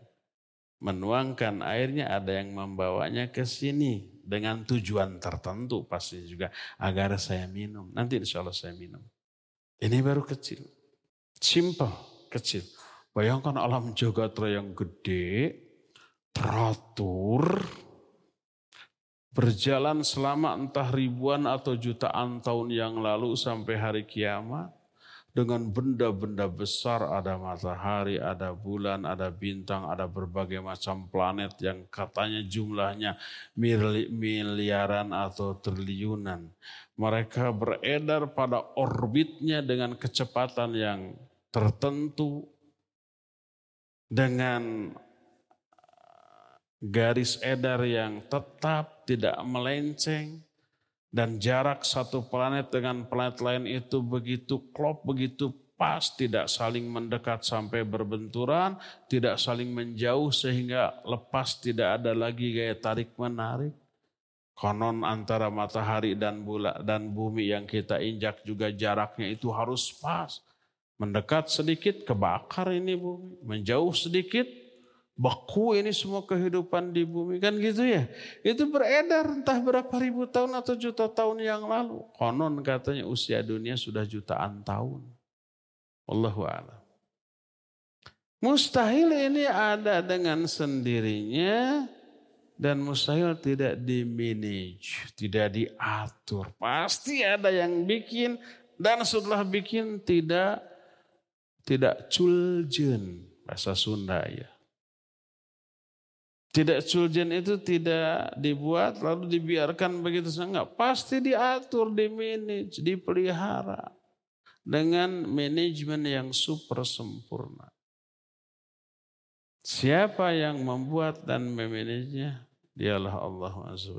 menuangkan airnya, ada yang membawanya ke sini dengan tujuan tertentu pasti juga agar saya minum. Nanti insya Allah saya minum. Ini baru kecil. Simple, kecil. Bayangkan alam jagat yang gede, teratur, berjalan selama entah ribuan atau jutaan tahun yang lalu sampai hari kiamat dengan benda-benda besar, ada matahari, ada bulan, ada bintang, ada berbagai macam planet yang katanya jumlahnya miliaran atau triliunan. Mereka beredar pada orbitnya dengan kecepatan yang tertentu, dengan garis edar yang tetap, tidak melenceng, dan jarak satu planet dengan planet lain itu begitu klop, begitu pas, tidak saling mendekat sampai berbenturan, tidak saling menjauh sehingga lepas tidak ada lagi gaya tarik menarik. Konon antara matahari dan bulan dan bumi yang kita injak juga jaraknya itu harus pas. Mendekat sedikit kebakar ini bumi, menjauh sedikit Baku ini semua kehidupan di bumi kan gitu ya. Itu beredar entah berapa ribu tahun atau juta tahun yang lalu. Konon katanya usia dunia sudah jutaan tahun. Allahu a'lam. Mustahil ini ada dengan sendirinya dan mustahil tidak dimanage, tidak diatur. Pasti ada yang bikin dan setelah bikin tidak tidak culjen bahasa Sunda ya tidak suljen itu tidak dibuat lalu dibiarkan begitu saja. Pasti diatur, dimanage, dipelihara. Dengan manajemen yang super sempurna. Siapa yang membuat dan memanajenya? Dialah Allah Azza.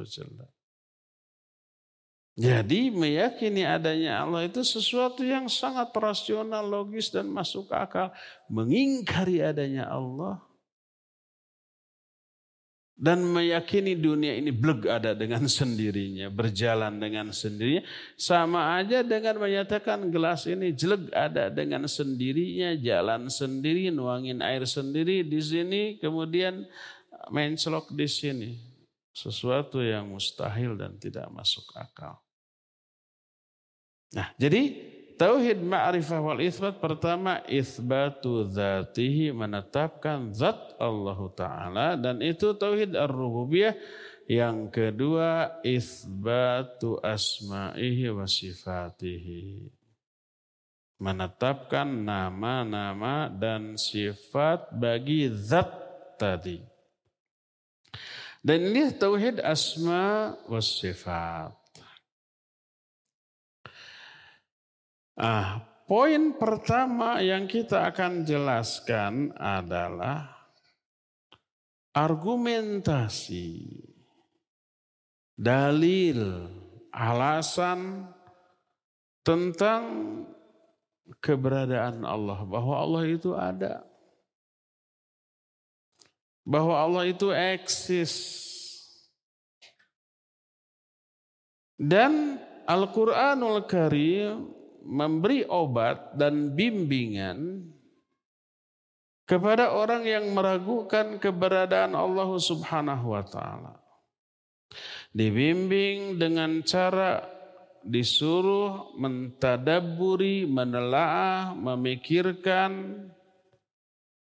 Jadi meyakini adanya Allah itu sesuatu yang sangat rasional, logis dan masuk akal. Mengingkari adanya Allah dan meyakini dunia ini bleg ada dengan sendirinya, berjalan dengan sendirinya, sama aja dengan menyatakan gelas ini jeleg ada dengan sendirinya, jalan sendiri, nuangin air sendiri di sini, kemudian main celok di sini sesuatu yang mustahil dan tidak masuk akal. Nah, jadi tauhid ma'rifah wal isbat pertama isbatu dzatihi menetapkan zat Allah taala dan itu tauhid ar-rububiyah. Yang kedua isbatu asma'ihi wa sifatihi. Menetapkan nama-nama dan sifat bagi zat tadi. Dan ini tauhid asma was sifat. Ah, poin pertama yang kita akan jelaskan adalah argumentasi, dalil, alasan tentang keberadaan Allah bahwa Allah itu ada bahwa Allah itu eksis. Dan Al-Quranul Karim memberi obat dan bimbingan kepada orang yang meragukan keberadaan Allah Subhanahu wa taala. Dibimbing dengan cara disuruh mentadaburi, menelaah, memikirkan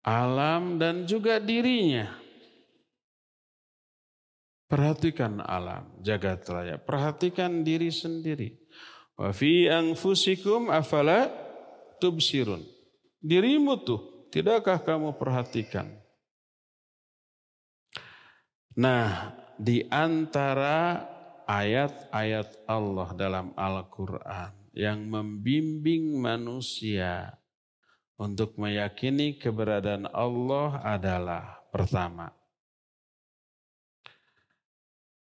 alam dan juga dirinya. Perhatikan alam, jagat raya. Perhatikan diri sendiri. Wa fi anfusikum afala tubsirun. Dirimu tuh, tidakkah kamu perhatikan? Nah, di antara ayat-ayat Allah dalam Al-Quran yang membimbing manusia untuk meyakini keberadaan Allah adalah pertama.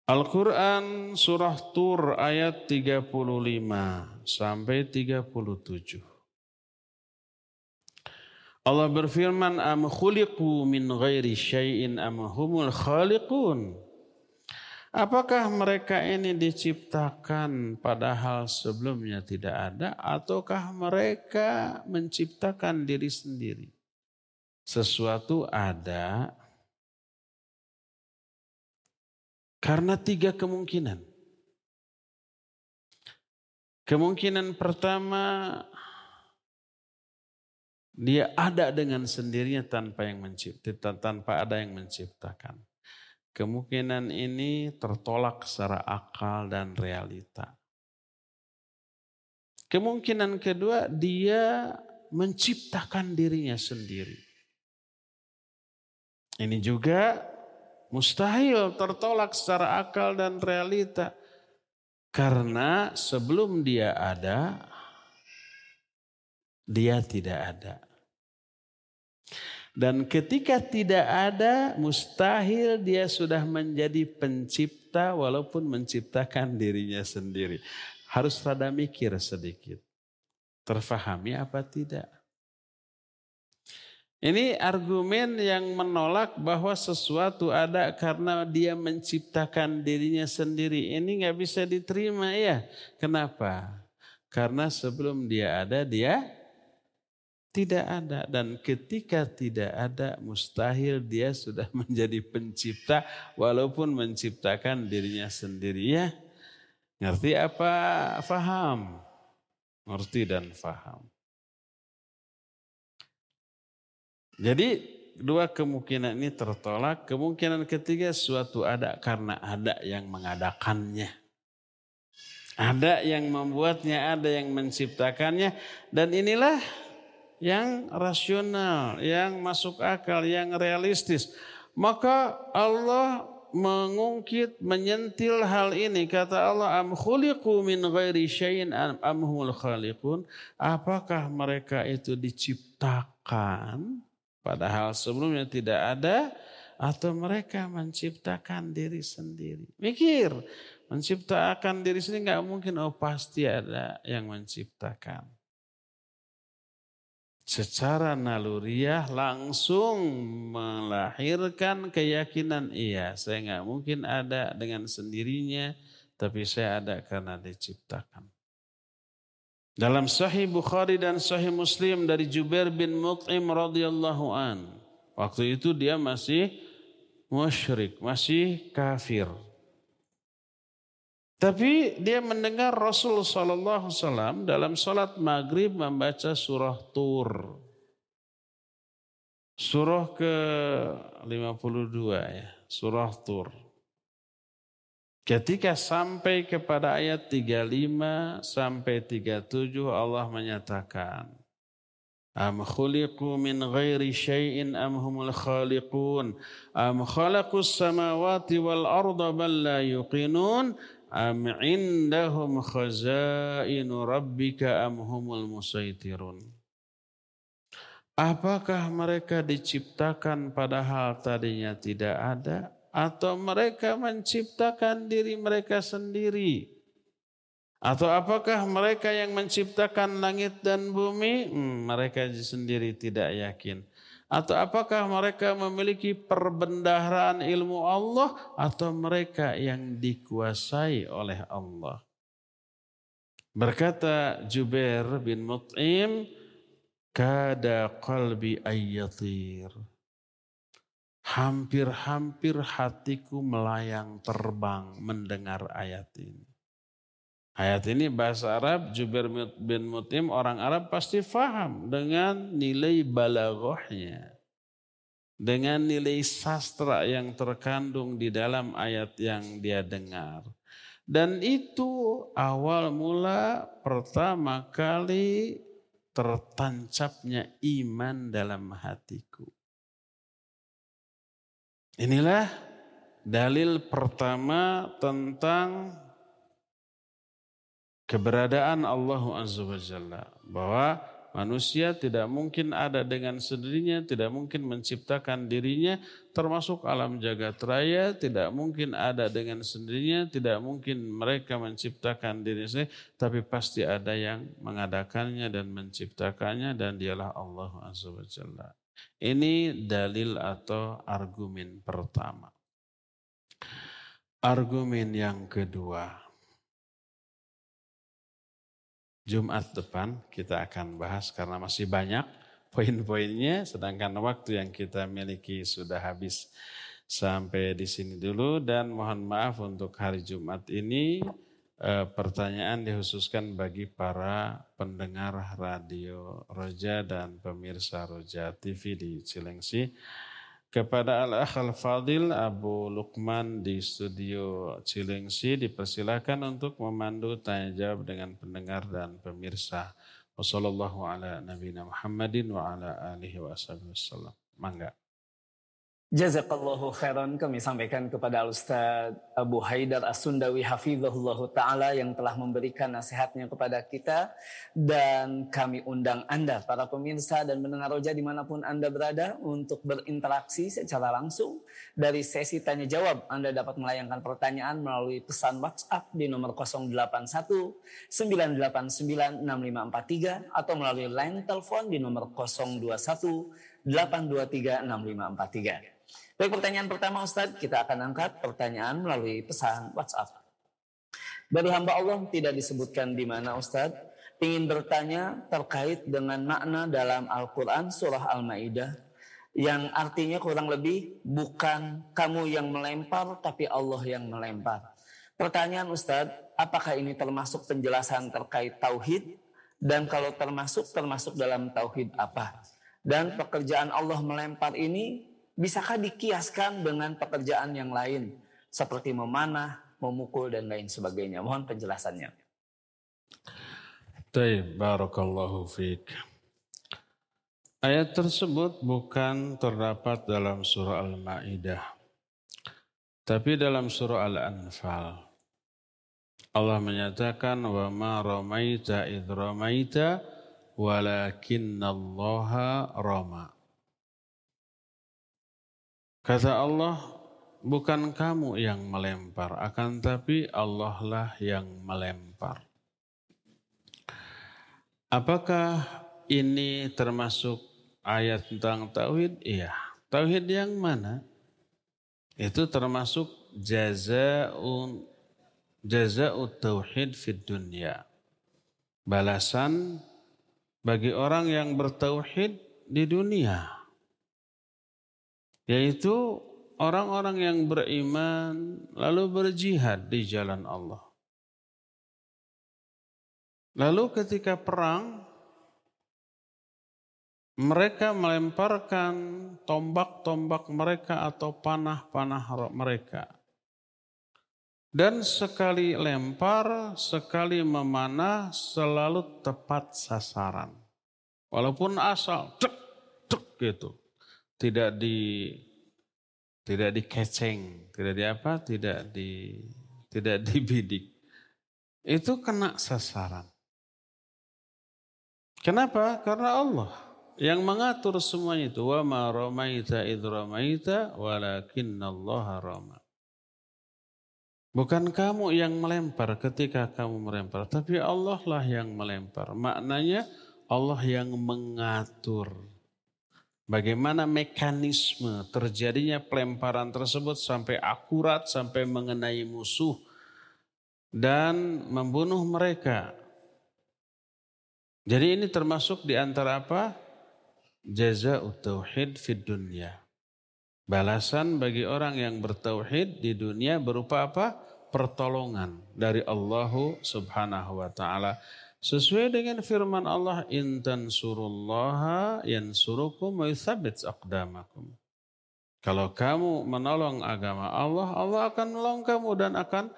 Al-Quran surah Tur ayat 35 sampai 37. Allah berfirman, Am khuliqu min ghairi syai'in am humul khaliqun. Apakah mereka ini diciptakan padahal sebelumnya tidak ada ataukah mereka menciptakan diri sendiri? Sesuatu ada karena tiga kemungkinan. Kemungkinan pertama dia ada dengan sendirinya tanpa yang mencipta, tanpa ada yang menciptakan. Kemungkinan ini tertolak secara akal dan realita. Kemungkinan kedua, dia menciptakan dirinya sendiri. Ini juga mustahil tertolak secara akal dan realita. Karena sebelum dia ada, dia tidak ada. Dan ketika tidak ada, mustahil dia sudah menjadi pencipta walaupun menciptakan dirinya sendiri. Harus rada mikir sedikit. Terfahami apa tidak? Ini argumen yang menolak bahwa sesuatu ada karena dia menciptakan dirinya sendiri. Ini nggak bisa diterima ya. Kenapa? Karena sebelum dia ada, dia tidak ada dan ketika tidak ada mustahil dia sudah *laughs* menjadi pencipta walaupun menciptakan dirinya sendiri ya. Ngerti apa? Faham. Ngerti dan faham. Jadi dua kemungkinan ini tertolak. Kemungkinan ketiga suatu ada karena ada yang mengadakannya. Ada yang membuatnya, ada yang menciptakannya. Dan inilah yang rasional, yang masuk akal, yang realistis. Maka Allah mengungkit, menyentil hal ini. Kata Allah, am khuliqu min ghairi am. Apakah mereka itu diciptakan padahal sebelumnya tidak ada atau mereka menciptakan diri sendiri. Mikir, Menciptakan diri sendiri nggak mungkin. Oh pasti ada yang menciptakan. Secara naluriah langsung melahirkan keyakinan iya. Saya nggak mungkin ada dengan sendirinya. Tapi saya ada karena diciptakan. Dalam Sahih Bukhari dan Sahih Muslim dari Jubair bin Mut'im radhiyallahu an. Waktu itu dia masih musyrik, masih kafir. Tapi dia mendengar Rasul Sallallahu Wasallam dalam sholat maghrib membaca surah Tur. Surah ke 52 ya, surah Tur. Ketika sampai kepada ayat 35 sampai 37 Allah menyatakan Am khuliqu min ghairi syai'in am humul khaliqun? Am khalaqus samawati wal arda bal la yuqinun? Am indahum khazainu rabbika am humul musaitirun Apakah mereka diciptakan padahal tadinya tidak ada atau mereka menciptakan diri mereka sendiri atau apakah mereka yang menciptakan langit dan bumi hmm, mereka sendiri tidak yakin atau apakah mereka memiliki perbendaharaan ilmu Allah atau mereka yang dikuasai oleh Allah? Berkata Jubair bin Mut'im, kada qalbi ayyatir. Hampir-hampir hatiku melayang terbang mendengar ayat ini. Ayat ini bahasa Arab, Jubair bin Mutim orang Arab pasti faham dengan nilai balaghahnya. Dengan nilai sastra yang terkandung di dalam ayat yang dia dengar. Dan itu awal mula pertama kali tertancapnya iman dalam hatiku. Inilah dalil pertama tentang keberadaan Allah Azza wa Jalla. Bahwa manusia tidak mungkin ada dengan sendirinya, tidak mungkin menciptakan dirinya, termasuk alam jagat raya, tidak mungkin ada dengan sendirinya, tidak mungkin mereka menciptakan dirinya sendiri, tapi pasti ada yang mengadakannya dan menciptakannya dan dialah Allah Azza wa Jalla. Ini dalil atau argumen pertama. Argumen yang kedua, Jumat depan kita akan bahas karena masih banyak poin-poinnya sedangkan waktu yang kita miliki sudah habis. Sampai di sini dulu dan mohon maaf untuk hari Jumat ini eh, pertanyaan dikhususkan bagi para pendengar radio Roja dan pemirsa Roja TV di Cilengsi kepada Al-Akh Al-Fadil Abu Lukman di studio Cilengsi dipersilakan untuk memandu tanya jawab dengan pendengar dan pemirsa. Wassalamualaikum warahmatullahi wabarakatuh. Mangga.
Jazakallahu khairan kami sampaikan kepada Al-Ustaz Abu Haidar As-Sundawi Hafizahullah Ta'ala yang telah memberikan nasihatnya kepada kita dan kami undang Anda para pemirsa dan mendengar roja di mana pun Anda berada untuk berinteraksi secara langsung dari sesi tanya jawab Anda dapat melayangkan pertanyaan melalui pesan WhatsApp di nomor 081 989 6543 atau melalui line telepon di nomor 021 823 6543. Baik pertanyaan pertama Ustadz, kita akan angkat pertanyaan melalui pesan WhatsApp. Dari hamba Allah tidak disebutkan di mana Ustadz, ingin bertanya terkait dengan makna dalam Al-Quran surah Al-Ma'idah yang artinya kurang lebih bukan kamu yang melempar tapi Allah yang melempar. Pertanyaan Ustadz, apakah ini termasuk penjelasan terkait tauhid dan kalau termasuk termasuk dalam tauhid apa? Dan pekerjaan Allah melempar ini Bisakah dikiaskan dengan pekerjaan yang lain seperti memanah, memukul dan lain sebagainya? Mohon penjelasannya.
Taib, barakallahu fiik. Ayat tersebut bukan terdapat dalam surah Al-Maidah. Tapi dalam surah Al-Anfal. Allah menyatakan wa ma ramaita id ramaita walakinnallaha rama. Kata Allah, bukan kamu yang melempar, akan tapi Allah lah yang melempar. Apakah ini termasuk ayat tentang tauhid? Iya. Tauhid yang mana? Itu termasuk jazaun jazaut tauhid fid dunya. Balasan bagi orang yang bertauhid di dunia. Yaitu orang-orang yang beriman lalu berjihad di jalan Allah. Lalu ketika perang mereka melemparkan tombak-tombak mereka atau panah-panah mereka. Dan sekali lempar, sekali memanah selalu tepat sasaran. Walaupun asal, cek, cek gitu. Tidak di tidak dikeceng, tidak di apa, tidak di tidak *laughs* dibidik. Itu kena sasaran. Kenapa? Karena Allah yang mengatur semuanya itu wa ma ramaita id ramaita walakinallaha rama. Bukan kamu yang melempar ketika kamu melempar, tapi Allah lah yang melempar. Maknanya Allah yang mengatur. Bagaimana mekanisme terjadinya pelemparan tersebut sampai akurat, sampai mengenai musuh dan membunuh mereka. Jadi ini termasuk di antara apa? jaza tauhid fid dunya. Balasan bagi orang yang bertauhid di dunia berupa apa? Pertolongan dari Allah Subhanahu wa taala. Sesuai dengan firman Allah, "Intan surullaha yansurukum wa yuthabbit aqdamakum." Kalau kamu menolong agama Allah, Allah akan menolong kamu dan akan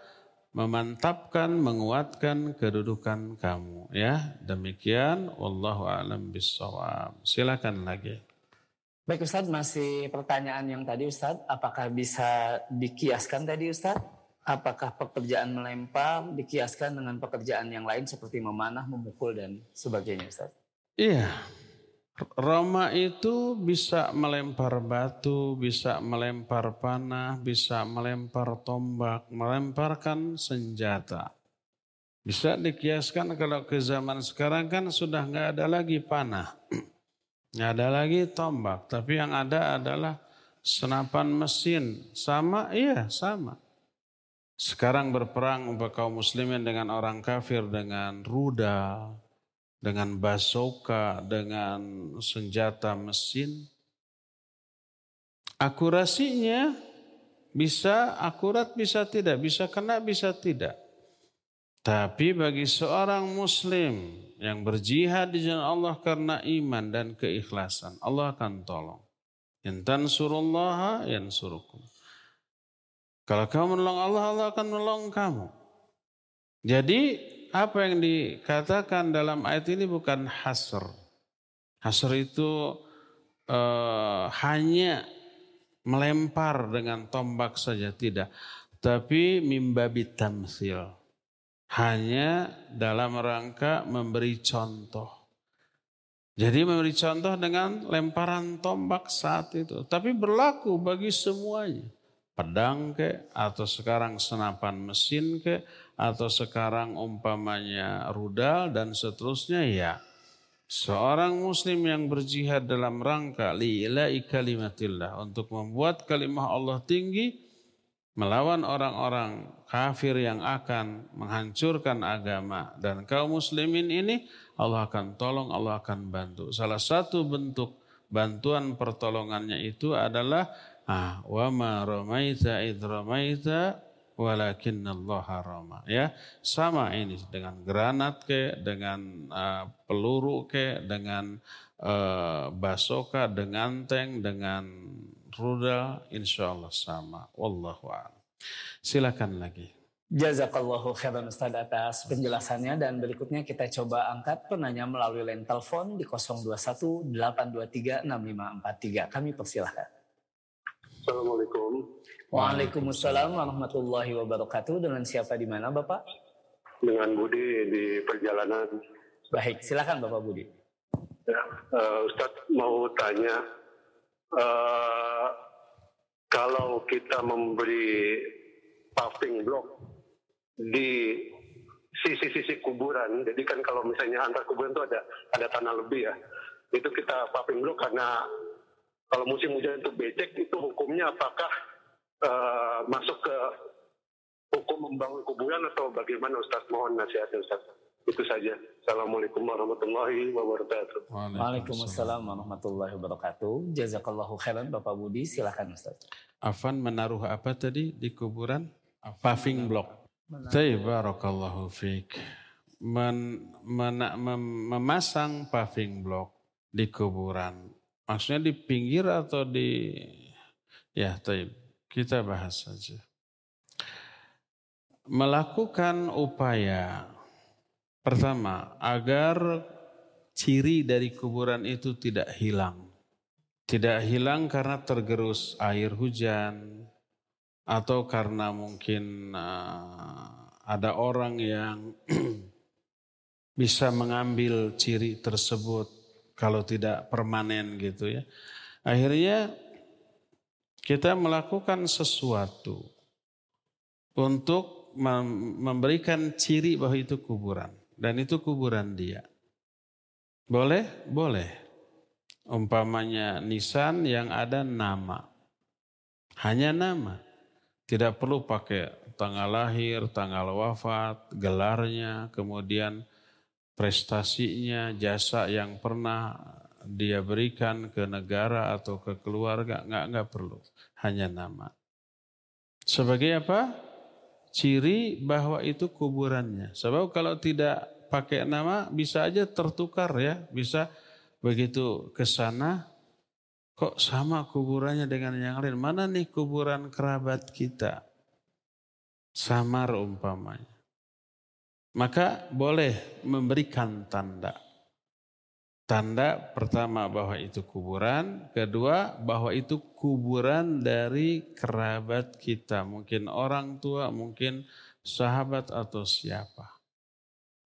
memantapkan, menguatkan kedudukan kamu. Ya, demikian. Wallahu a'lam bishawab. Silakan lagi.
Baik Ustaz, masih pertanyaan yang tadi Ustaz, apakah bisa dikiaskan tadi Ustaz? Apakah pekerjaan melempar dikiaskan dengan pekerjaan yang lain seperti memanah, memukul dan sebagainya Ustaz?
Iya, Roma itu bisa melempar batu, bisa melempar panah, bisa melempar tombak, melemparkan senjata. Bisa dikiaskan kalau ke zaman sekarang kan sudah nggak ada lagi panah, *clears throat* nggak ada lagi tombak, tapi yang ada adalah senapan mesin. Sama, iya sama. Sekarang berperang untuk kaum muslimin dengan orang kafir dengan rudal, dengan basoka, dengan senjata mesin. Akurasinya bisa akurat, bisa tidak, bisa kena, bisa tidak. Tapi bagi seorang muslim yang berjihad di jalan Allah karena iman dan keikhlasan, Allah akan tolong. Intan surullaha surukum. Kalau kamu menolong Allah, Allah akan menolong kamu. Jadi apa yang dikatakan dalam ayat ini bukan hasr. Hasr itu uh, hanya melempar dengan tombak saja tidak. Tapi mimbabi tamsil. Hanya dalam rangka memberi contoh. Jadi memberi contoh dengan lemparan tombak saat itu. Tapi berlaku bagi semuanya. Pedang ke, atau sekarang senapan mesin ke, atau sekarang umpamanya rudal dan seterusnya ya. Seorang muslim yang berjihad dalam rangka li'ilai kalimatillah untuk membuat kalimah Allah tinggi melawan orang-orang kafir yang akan menghancurkan agama dan kaum muslimin ini Allah akan tolong, Allah akan bantu. Salah satu bentuk bantuan pertolongannya itu adalah ah wa ma ramaita id ramaita walakin Allah harama ya sama ini dengan granat ke dengan uh, peluru ke dengan uh, basoka dengan tank dengan rudal insya Allah sama. Wallahu a'lam. Silakan lagi.
Jazakallahu khairan Ustaz atas penjelasannya. Dan berikutnya kita coba angkat penanya melalui line telepon di 021 823 6543. Kami persilahkan.
Assalamualaikum.
Waalaikumsalam warahmatullahi wabarakatuh. Dengan siapa di mana Bapak?
Dengan Budi di perjalanan.
Baik, silakan Bapak Budi.
Ya, uh, Ustadz mau tanya, uh, kalau kita memberi paving block di sisi-sisi kuburan, jadi kan kalau misalnya antar kuburan itu ada ada tanah lebih ya, itu kita paving block karena kalau musim hujan itu becek itu hukumnya apakah uh, masuk ke hukum membangun kuburan atau bagaimana Ustaz? Mohon nasihatnya Ustaz. Itu saja. Assalamualaikum warahmatullahi wabarakatuh.
Waalaikumsalam warahmatullahi wabarakatuh. Jazakallahu khairan Bapak Budi. Silakan Ustaz.
Afan menaruh apa tadi di kuburan? Paving block. Barakallahu fiqh. Men, men, mem, memasang paving block di kuburan. Maksudnya di pinggir atau di ya taib. Kita bahas saja. Melakukan upaya pertama agar ciri dari kuburan itu tidak hilang. Tidak hilang karena tergerus air hujan atau karena mungkin uh, ada orang yang *clears throat* bisa mengambil ciri tersebut kalau tidak permanen gitu ya. Akhirnya kita melakukan sesuatu untuk memberikan ciri bahwa itu kuburan dan itu kuburan dia. Boleh? Boleh. Umpamanya nisan yang ada nama. Hanya nama. Tidak perlu pakai tanggal lahir, tanggal wafat, gelarnya, kemudian prestasinya, jasa yang pernah dia berikan ke negara atau ke keluarga, nggak nggak perlu, hanya nama. Sebagai apa? Ciri bahwa itu kuburannya. Sebab kalau tidak pakai nama bisa aja tertukar ya, bisa begitu ke sana kok sama kuburannya dengan yang lain. Mana nih kuburan kerabat kita? Samar umpamanya maka boleh memberikan tanda. Tanda pertama bahwa itu kuburan, kedua bahwa itu kuburan dari kerabat kita, mungkin orang tua, mungkin sahabat atau siapa.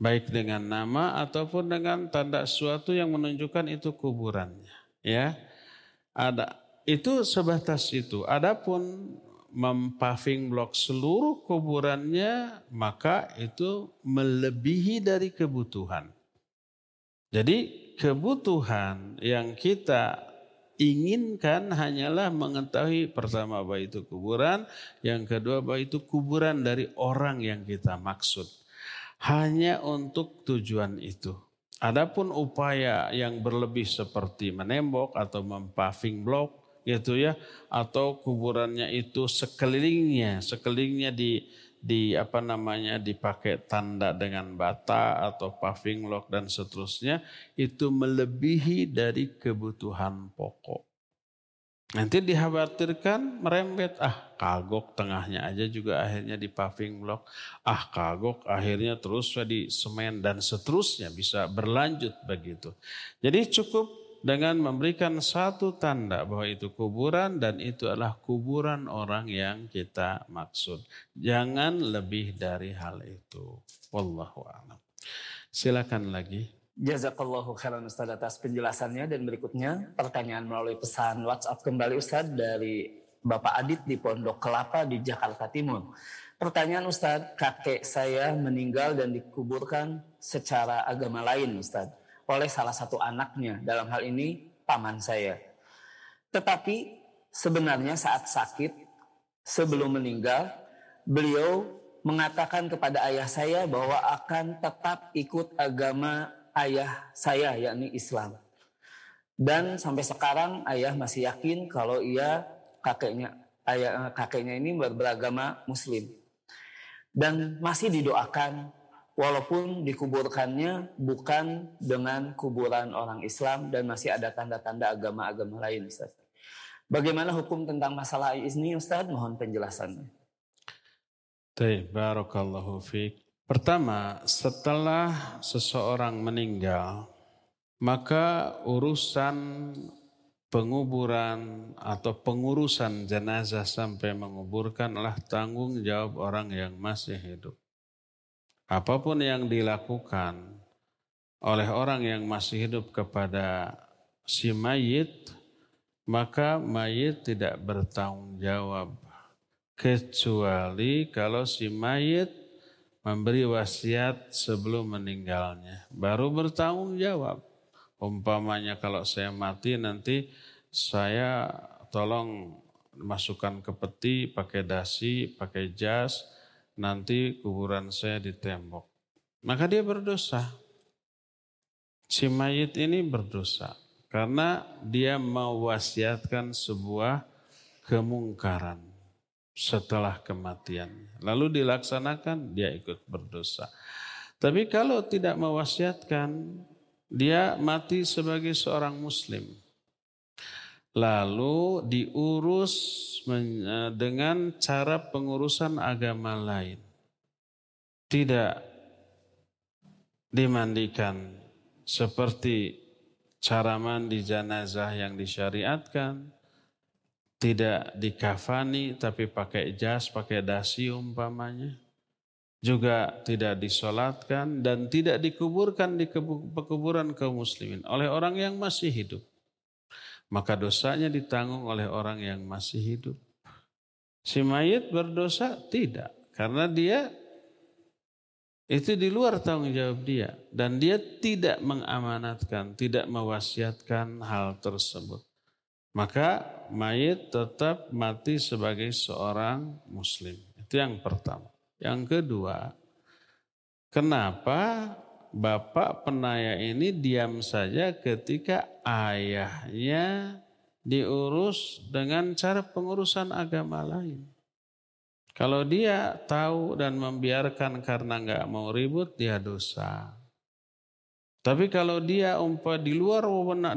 Baik dengan nama ataupun dengan tanda sesuatu yang menunjukkan itu kuburannya, ya. Ada itu sebatas itu. Adapun mempaving blok seluruh kuburannya, maka itu melebihi dari kebutuhan. Jadi kebutuhan yang kita inginkan hanyalah mengetahui pertama bahwa itu kuburan, yang kedua bahwa itu kuburan dari orang yang kita maksud. Hanya untuk tujuan itu. Adapun upaya yang berlebih seperti menembok atau mempaving blok gitu ya atau kuburannya itu sekelilingnya sekelilingnya di di apa namanya dipakai tanda dengan bata atau paving lock dan seterusnya itu melebihi dari kebutuhan pokok. Nanti dikhawatirkan merembet, ah kagok tengahnya aja juga akhirnya di paving block, ah kagok akhirnya terus di semen dan seterusnya bisa berlanjut begitu. Jadi cukup dengan memberikan satu tanda bahwa itu kuburan dan itu adalah kuburan orang yang kita maksud. Jangan lebih dari hal itu. Wallahu a'lam. Silakan lagi.
Jazakallahu khairan Ustaz atas penjelasannya dan berikutnya pertanyaan melalui pesan WhatsApp kembali Ustaz dari Bapak Adit di Pondok Kelapa di Jakarta Timur. Pertanyaan Ustaz, kakek saya meninggal dan dikuburkan secara agama lain Ustaz oleh salah satu anaknya, dalam hal ini paman saya. Tetapi sebenarnya saat sakit, sebelum meninggal, beliau mengatakan kepada ayah saya bahwa akan tetap ikut agama ayah saya, yakni Islam. Dan sampai sekarang ayah masih yakin kalau ia kakeknya ayah kakeknya ini beragama Muslim. Dan masih didoakan walaupun dikuburkannya bukan dengan kuburan orang Islam dan masih ada tanda-tanda agama-agama lain Ustaz. Bagaimana hukum tentang masalah ini Ustaz? Mohon penjelasannya.
Baik, barakallahu fiik. Pertama, setelah seseorang meninggal, maka urusan penguburan atau pengurusan jenazah sampai menguburkan adalah tanggung jawab orang yang masih hidup apa pun yang dilakukan oleh orang yang masih hidup kepada si mayit maka mayit tidak bertanggung jawab. Kecuali kalau si mayit memberi wasiat sebelum meninggalnya baru bertanggung jawab. Umpamanya kalau saya mati nanti saya tolong masukkan ke peti pakai dasi pakai jas nanti kuburan saya di tembok maka dia berdosa si mayit ini berdosa karena dia mewasiatkan sebuah kemungkaran setelah kematian. Lalu dilaksanakan, dia ikut berdosa. Tapi kalau tidak mewasiatkan, dia mati sebagai seorang muslim. Lalu diurus dengan cara pengurusan agama lain. Tidak dimandikan seperti cara mandi jenazah yang disyariatkan, tidak dikafani tapi pakai jas, pakai dasi umpamanya. Juga tidak disolatkan dan tidak dikuburkan di pekuburan kaum muslimin oleh orang yang masih hidup. Maka dosanya ditanggung oleh orang yang masih hidup. Si mayit berdosa? Tidak. Karena dia itu di luar tanggung jawab dia. Dan dia tidak mengamanatkan, tidak mewasiatkan hal tersebut maka mayit tetap mati sebagai seorang muslim. Itu yang pertama. Yang kedua, kenapa bapak penaya ini diam saja ketika ayahnya diurus dengan cara pengurusan agama lain? Kalau dia tahu dan membiarkan karena nggak mau ribut, dia dosa. Tapi kalau dia umpah di luar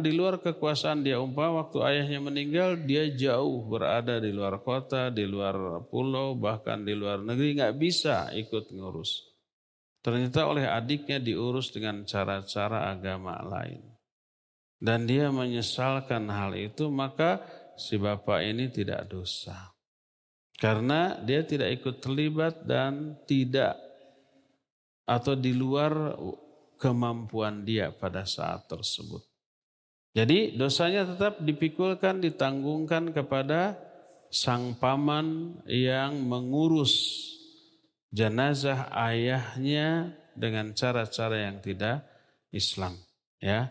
di luar kekuasaan dia umpah waktu ayahnya meninggal dia jauh berada di luar kota, di luar pulau, bahkan di luar negeri nggak bisa ikut ngurus. Ternyata oleh adiknya diurus dengan cara-cara agama lain. Dan dia menyesalkan hal itu maka si bapak ini tidak dosa. Karena dia tidak ikut terlibat dan tidak atau di luar kemampuan dia pada saat tersebut. Jadi dosanya tetap dipikulkan, ditanggungkan kepada sang paman yang mengurus jenazah ayahnya dengan cara-cara yang tidak Islam. Ya,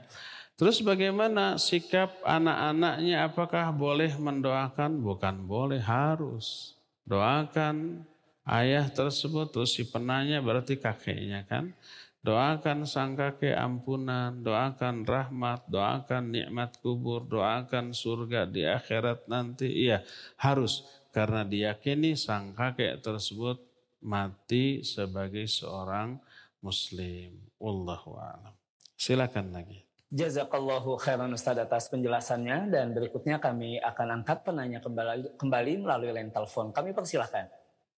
Terus bagaimana sikap anak-anaknya? Apakah boleh mendoakan? Bukan boleh, harus. Doakan ayah tersebut, terus si penanya berarti kakeknya kan. Doakan sang kakek ampunan, doakan rahmat, doakan nikmat kubur, doakan surga di akhirat nanti. Iya, harus karena diyakini sang kakek tersebut mati sebagai seorang muslim. Wallahu a'lam. Silakan lagi.
Jazakallahu khairan Ustaz atas penjelasannya dan berikutnya kami akan angkat penanya kembali, kembali melalui line telepon. Kami persilahkan.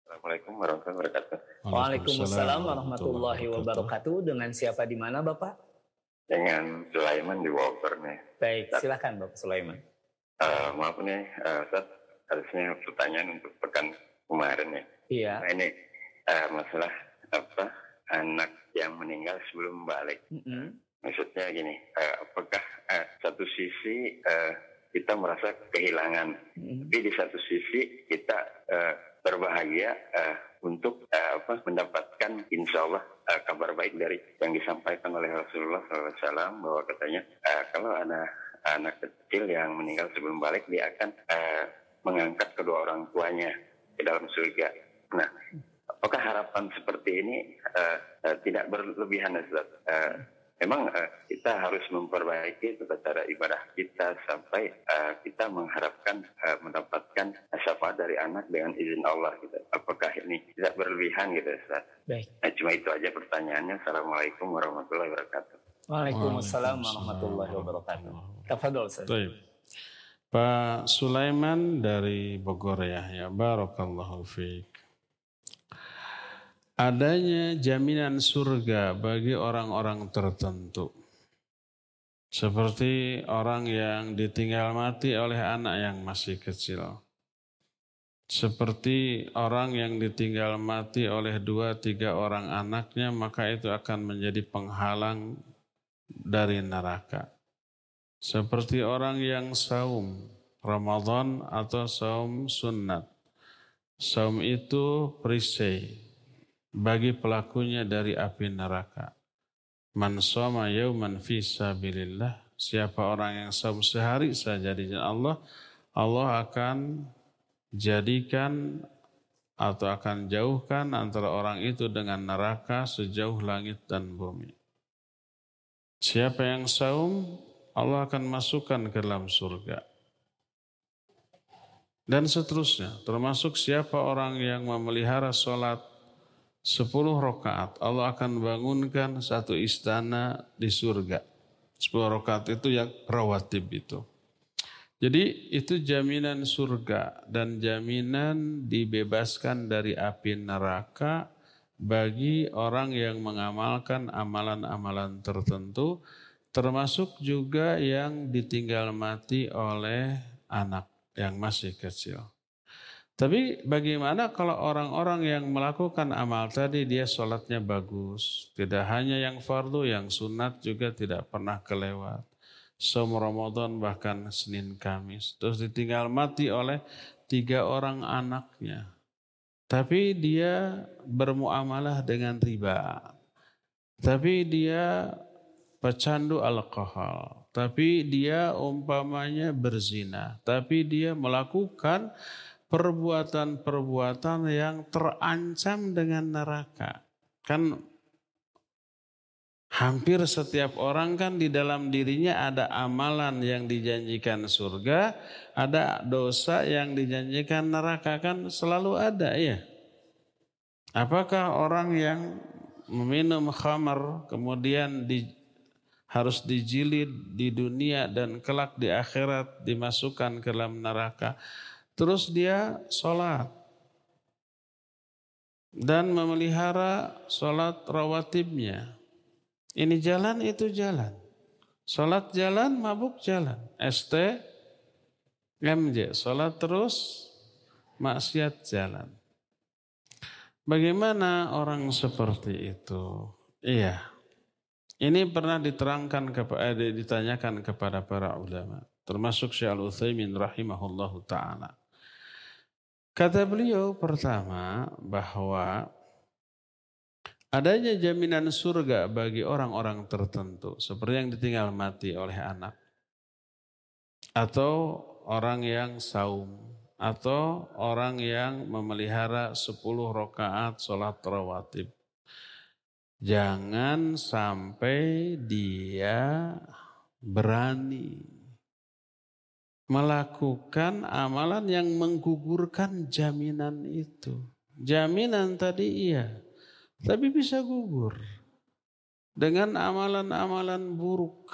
Assalamualaikum warahmatullahi wabarakatuh.
Waalaikumsalam warahmatullahi wabarakatuh. Dengan siapa di mana Bapak?
Dengan Sulaiman di Walker nih.
Baik, silakan Bapak Sulaiman.
Uh, maaf nih, uh, Ustaz, harusnya pertanyaan untuk pekan kemarin ya.
Iya.
Nah, ini uh, masalah apa anak yang meninggal sebelum balik. Mm -hmm. Maksudnya gini, uh, apakah uh, satu sisi uh, kita merasa kehilangan, mm -hmm. tapi di satu sisi kita uh, berbahagia uh, untuk uh, apa, mendapatkan insya Allah uh, kabar baik dari yang disampaikan oleh Rasulullah SAW bahwa katanya uh, kalau ada anak kecil yang meninggal sebelum balik dia akan uh, mengangkat kedua orang tuanya ke dalam surga. Nah, apakah harapan seperti ini uh, uh, tidak berlebihan, Ustaz? Uh, memang uh, kita harus memperbaiki tata cara ibadah kita sampai uh, kita mengharapkan uh, mendapatkan syafaat dari anak dengan izin Allah gitu. Apakah ini tidak berlebihan gitu Ustaz?
Baik.
Nah, cuma itu aja pertanyaannya. Assalamualaikum warahmatullahi wabarakatuh.
Waalaikumsalam warahmatullahi wabarakatuh. Tafadol Ustaz.
Baik. Pak Sulaiman dari Bogor ya, ya Barakallahu fiik adanya jaminan surga bagi orang-orang tertentu. Seperti orang yang ditinggal mati oleh anak yang masih kecil. Seperti orang yang ditinggal mati oleh dua tiga orang anaknya, maka itu akan menjadi penghalang dari neraka. Seperti orang yang saum, Ramadan atau saum sunnat. Saum itu perisai bagi pelakunya dari api neraka. Man soma yauman fi sabilillah. Siapa orang yang saum sehari saja di Allah, Allah akan jadikan atau akan jauhkan antara orang itu dengan neraka sejauh langit dan bumi. Siapa yang saum, Allah akan masukkan ke dalam surga. Dan seterusnya, termasuk siapa orang yang memelihara sholat sepuluh rakaat, Allah akan bangunkan satu istana di surga. Sepuluh rakaat itu yang rawatib itu. Jadi itu jaminan surga dan jaminan dibebaskan dari api neraka bagi orang yang mengamalkan amalan-amalan tertentu termasuk juga yang ditinggal mati oleh anak yang masih kecil. Tapi bagaimana kalau orang-orang yang melakukan amal tadi dia sholatnya bagus. Tidak hanya yang fardu, yang sunat juga tidak pernah kelewat som Ramadan bahkan Senin Kamis. Terus ditinggal mati oleh tiga orang anaknya. Tapi dia bermuamalah dengan riba. Tapi dia pecandu alkohol. Tapi dia umpamanya berzina. Tapi dia melakukan perbuatan-perbuatan yang terancam dengan neraka. Kan Hampir setiap orang kan di dalam dirinya ada amalan yang dijanjikan surga, ada dosa yang dijanjikan neraka kan selalu ada ya. Apakah orang yang meminum khamar kemudian di, harus dijilid di dunia dan kelak di akhirat dimasukkan ke dalam neraka. Terus dia sholat dan memelihara sholat rawatibnya ini jalan, itu jalan. Sholat jalan, mabuk jalan. ST, MJ. Sholat terus, maksiat jalan. Bagaimana orang seperti itu? Iya. Ini pernah diterangkan kepada eh, ditanyakan kepada para ulama, termasuk Syekh Al-Utsaimin rahimahullahu taala. Kata beliau pertama bahwa Adanya jaminan surga bagi orang-orang tertentu, seperti yang ditinggal mati oleh anak, atau orang yang saum, atau orang yang memelihara 10 rakaat sholat rawatib. Jangan sampai dia berani melakukan amalan yang menggugurkan jaminan itu. Jaminan tadi iya, tapi bisa gugur dengan amalan-amalan buruk.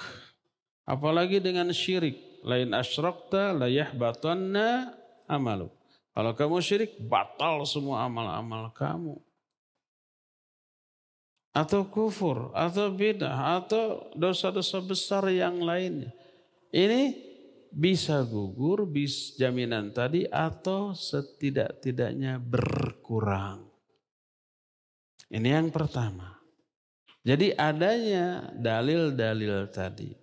Apalagi dengan syirik. Lain asyrakta la yahbatanna amalu. Kalau kamu syirik, batal semua amal-amal kamu. Atau kufur, atau beda, atau dosa-dosa besar yang lainnya. Ini bisa gugur, bis jaminan tadi, atau setidak-tidaknya berkurang. Ini yang pertama. Jadi adanya dalil-dalil tadi.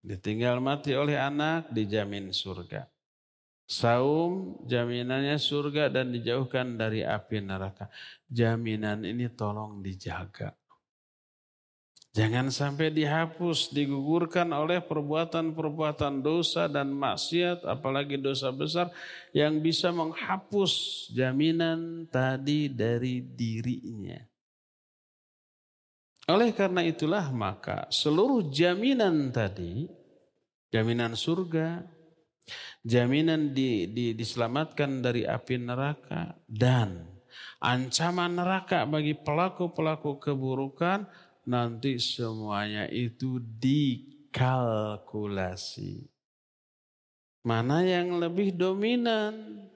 Ditinggal mati oleh anak dijamin surga. Saum jaminannya surga dan dijauhkan dari api neraka. Jaminan ini tolong dijaga. Jangan sampai dihapus, digugurkan oleh perbuatan-perbuatan dosa dan maksiat, apalagi dosa besar yang bisa menghapus jaminan tadi dari dirinya. Oleh karena itulah maka seluruh jaminan tadi, jaminan surga, jaminan di, di, diselamatkan dari api neraka dan ancaman neraka bagi pelaku-pelaku keburukan nanti semuanya itu dikalkulasi. Mana yang lebih dominan?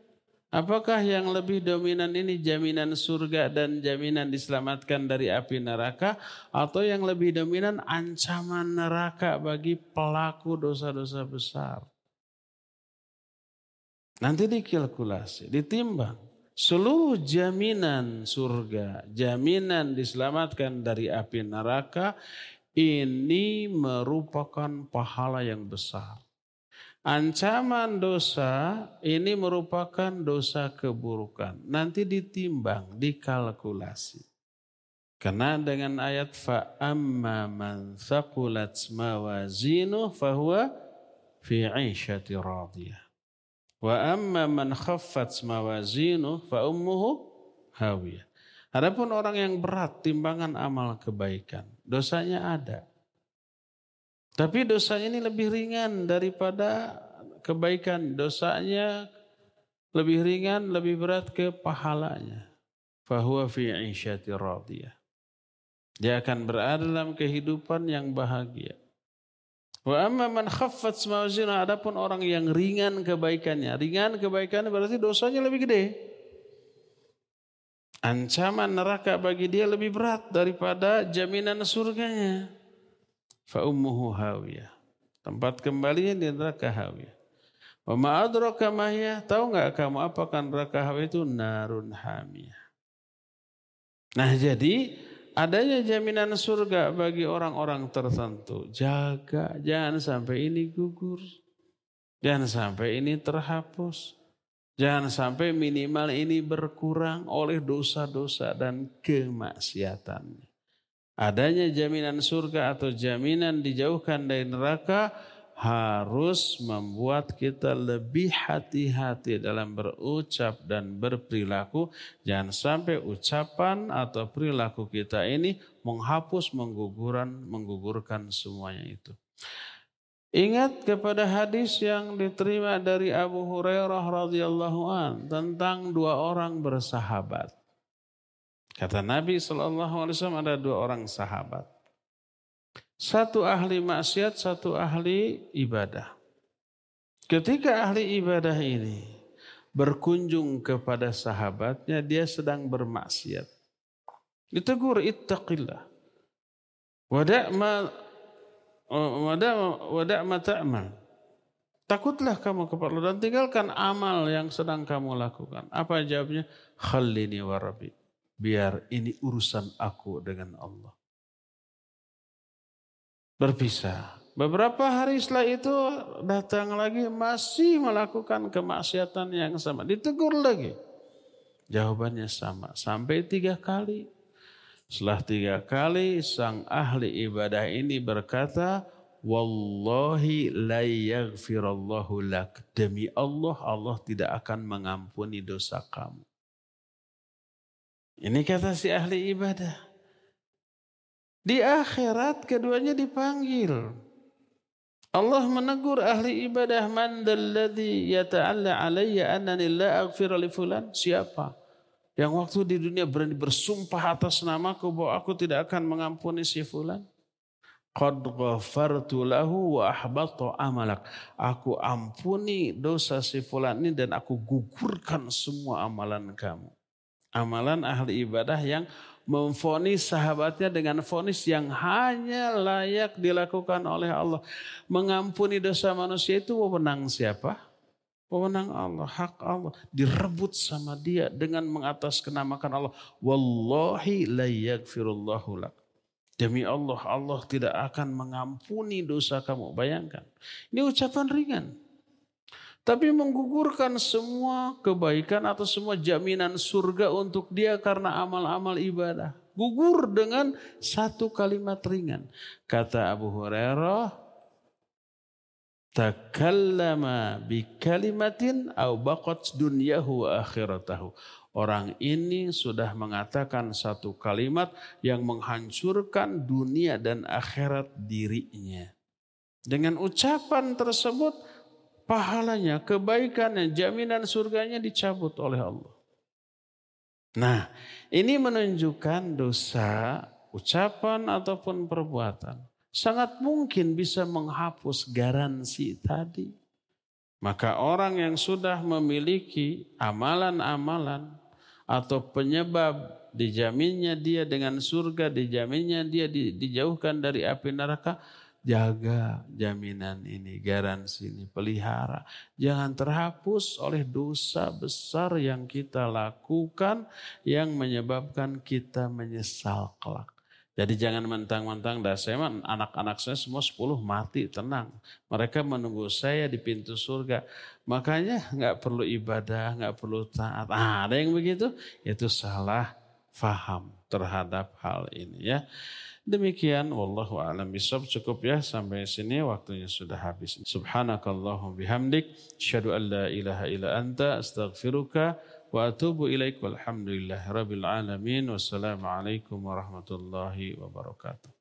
Apakah yang lebih dominan ini jaminan surga dan jaminan diselamatkan dari api neraka atau yang lebih dominan ancaman neraka bagi pelaku dosa-dosa besar? Nanti dikalkulasi, ditimbang. Seluruh jaminan surga, jaminan diselamatkan dari api neraka ini merupakan pahala yang besar. Ancaman dosa ini merupakan dosa keburukan. Nanti ditimbang, dikalkulasi. Karena dengan ayat fa amma man thaqulat mawazinu fahuwa fi 'ishati radiyah. Wa amma man khaffat mawazinu fa ummuhu hawiyah. Adapun orang yang berat timbangan amal kebaikan, dosanya ada. Tapi dosa ini lebih ringan daripada kebaikan. Dosanya lebih ringan, lebih berat ke pahalanya. Fahuwa fi isyati radiyah. Dia akan berada dalam kehidupan yang bahagia. Wa amma man khaffat mawazina adapun orang yang ringan kebaikannya. Ringan kebaikannya berarti dosanya lebih gede. Ancaman neraka bagi dia lebih berat daripada jaminan surganya. Fa ummuhu hawiyah. Tempat kembalinya di neraka hawiyah. Wa ma adraka Tahu nggak kamu apa kan neraka hawiyah itu narun hamiyah. Nah jadi adanya jaminan surga bagi orang-orang tertentu. Jaga jangan sampai ini gugur. Jangan sampai ini terhapus. Jangan sampai minimal ini berkurang oleh dosa-dosa dan kemaksiatannya adanya jaminan surga atau jaminan dijauhkan dari neraka harus membuat kita lebih hati-hati dalam berucap dan berperilaku. Jangan sampai ucapan atau perilaku kita ini menghapus, mengguguran, menggugurkan semuanya itu. Ingat kepada hadis yang diterima dari Abu Hurairah radhiyallahu an tentang dua orang bersahabat. Kata Nabi SAW ada dua orang sahabat. Satu ahli maksiat, satu ahli ibadah. Ketika ahli ibadah ini berkunjung kepada sahabatnya, dia sedang bermaksiat. Ditegur, ittaqillah. Wada'ma wada'ma ta'mal. Takutlah kamu kepada Allah dan tinggalkan amal yang sedang kamu lakukan. Apa jawabnya? Khalini wa rabbi biar ini urusan aku dengan Allah. Berpisah. Beberapa hari setelah itu datang lagi masih melakukan kemaksiatan yang sama. Ditegur lagi. Jawabannya sama. Sampai tiga kali. Setelah tiga kali sang ahli ibadah ini berkata, Wallahi la yaghfirallahu lak. Demi Allah, Allah tidak akan mengampuni dosa kamu. Ini kata si ahli ibadah. Di akhirat keduanya dipanggil. Allah menegur ahli ibadah man dalladhi yata'alla alayya annani la aghfira li fulan. Siapa? Yang waktu di dunia berani bersumpah atas namaku bahwa aku tidak akan mengampuni si fulan. Qad ghafartu lahu wa ahbatu amalak. Aku ampuni dosa si fulan ini dan aku gugurkan semua amalan kamu amalan ahli ibadah yang memfonis sahabatnya dengan fonis yang hanya layak dilakukan oleh Allah. Mengampuni dosa manusia itu wewenang siapa? Wewenang Allah, hak Allah. Direbut sama dia dengan mengataskenamakan Allah. Wallahi la yaghfirullahu lak. Demi Allah, Allah tidak akan mengampuni dosa kamu. Bayangkan. Ini ucapan ringan. Tapi menggugurkan semua kebaikan atau semua jaminan surga untuk dia karena amal-amal ibadah. Gugur dengan satu kalimat ringan. Kata Abu Hurairah, takallama bi kalimatin au baqat dunyahu wa akhiratahu. Orang ini sudah mengatakan satu kalimat yang menghancurkan dunia dan akhirat dirinya. Dengan ucapan tersebut pahalanya, kebaikannya, jaminan surganya dicabut oleh Allah. Nah, ini menunjukkan dosa, ucapan ataupun perbuatan. Sangat mungkin bisa menghapus garansi tadi. Maka orang yang sudah memiliki amalan-amalan atau penyebab dijaminnya dia dengan surga, dijaminnya dia dijauhkan dari api neraka, Jaga jaminan ini, garansi ini, pelihara. Jangan terhapus oleh dosa besar yang kita lakukan yang menyebabkan kita menyesal kelak. Jadi jangan mentang-mentang dah saya anak-anak saya semua 10 mati tenang. Mereka menunggu saya di pintu surga. Makanya nggak perlu ibadah, nggak perlu taat. Ah, ada yang begitu, itu salah faham terhadap hal ini ya. Demikian wallahu a'lam bishawab. Cukup ya sampai sini waktunya sudah habis. Subhanakallahum bihamdik asyhadu an la ilaha illa anta astaghfiruka wa atubu ilaik. Walhamdulillahi rabbil alamin. Wassalamu alaikum warahmatullahi wabarakatuh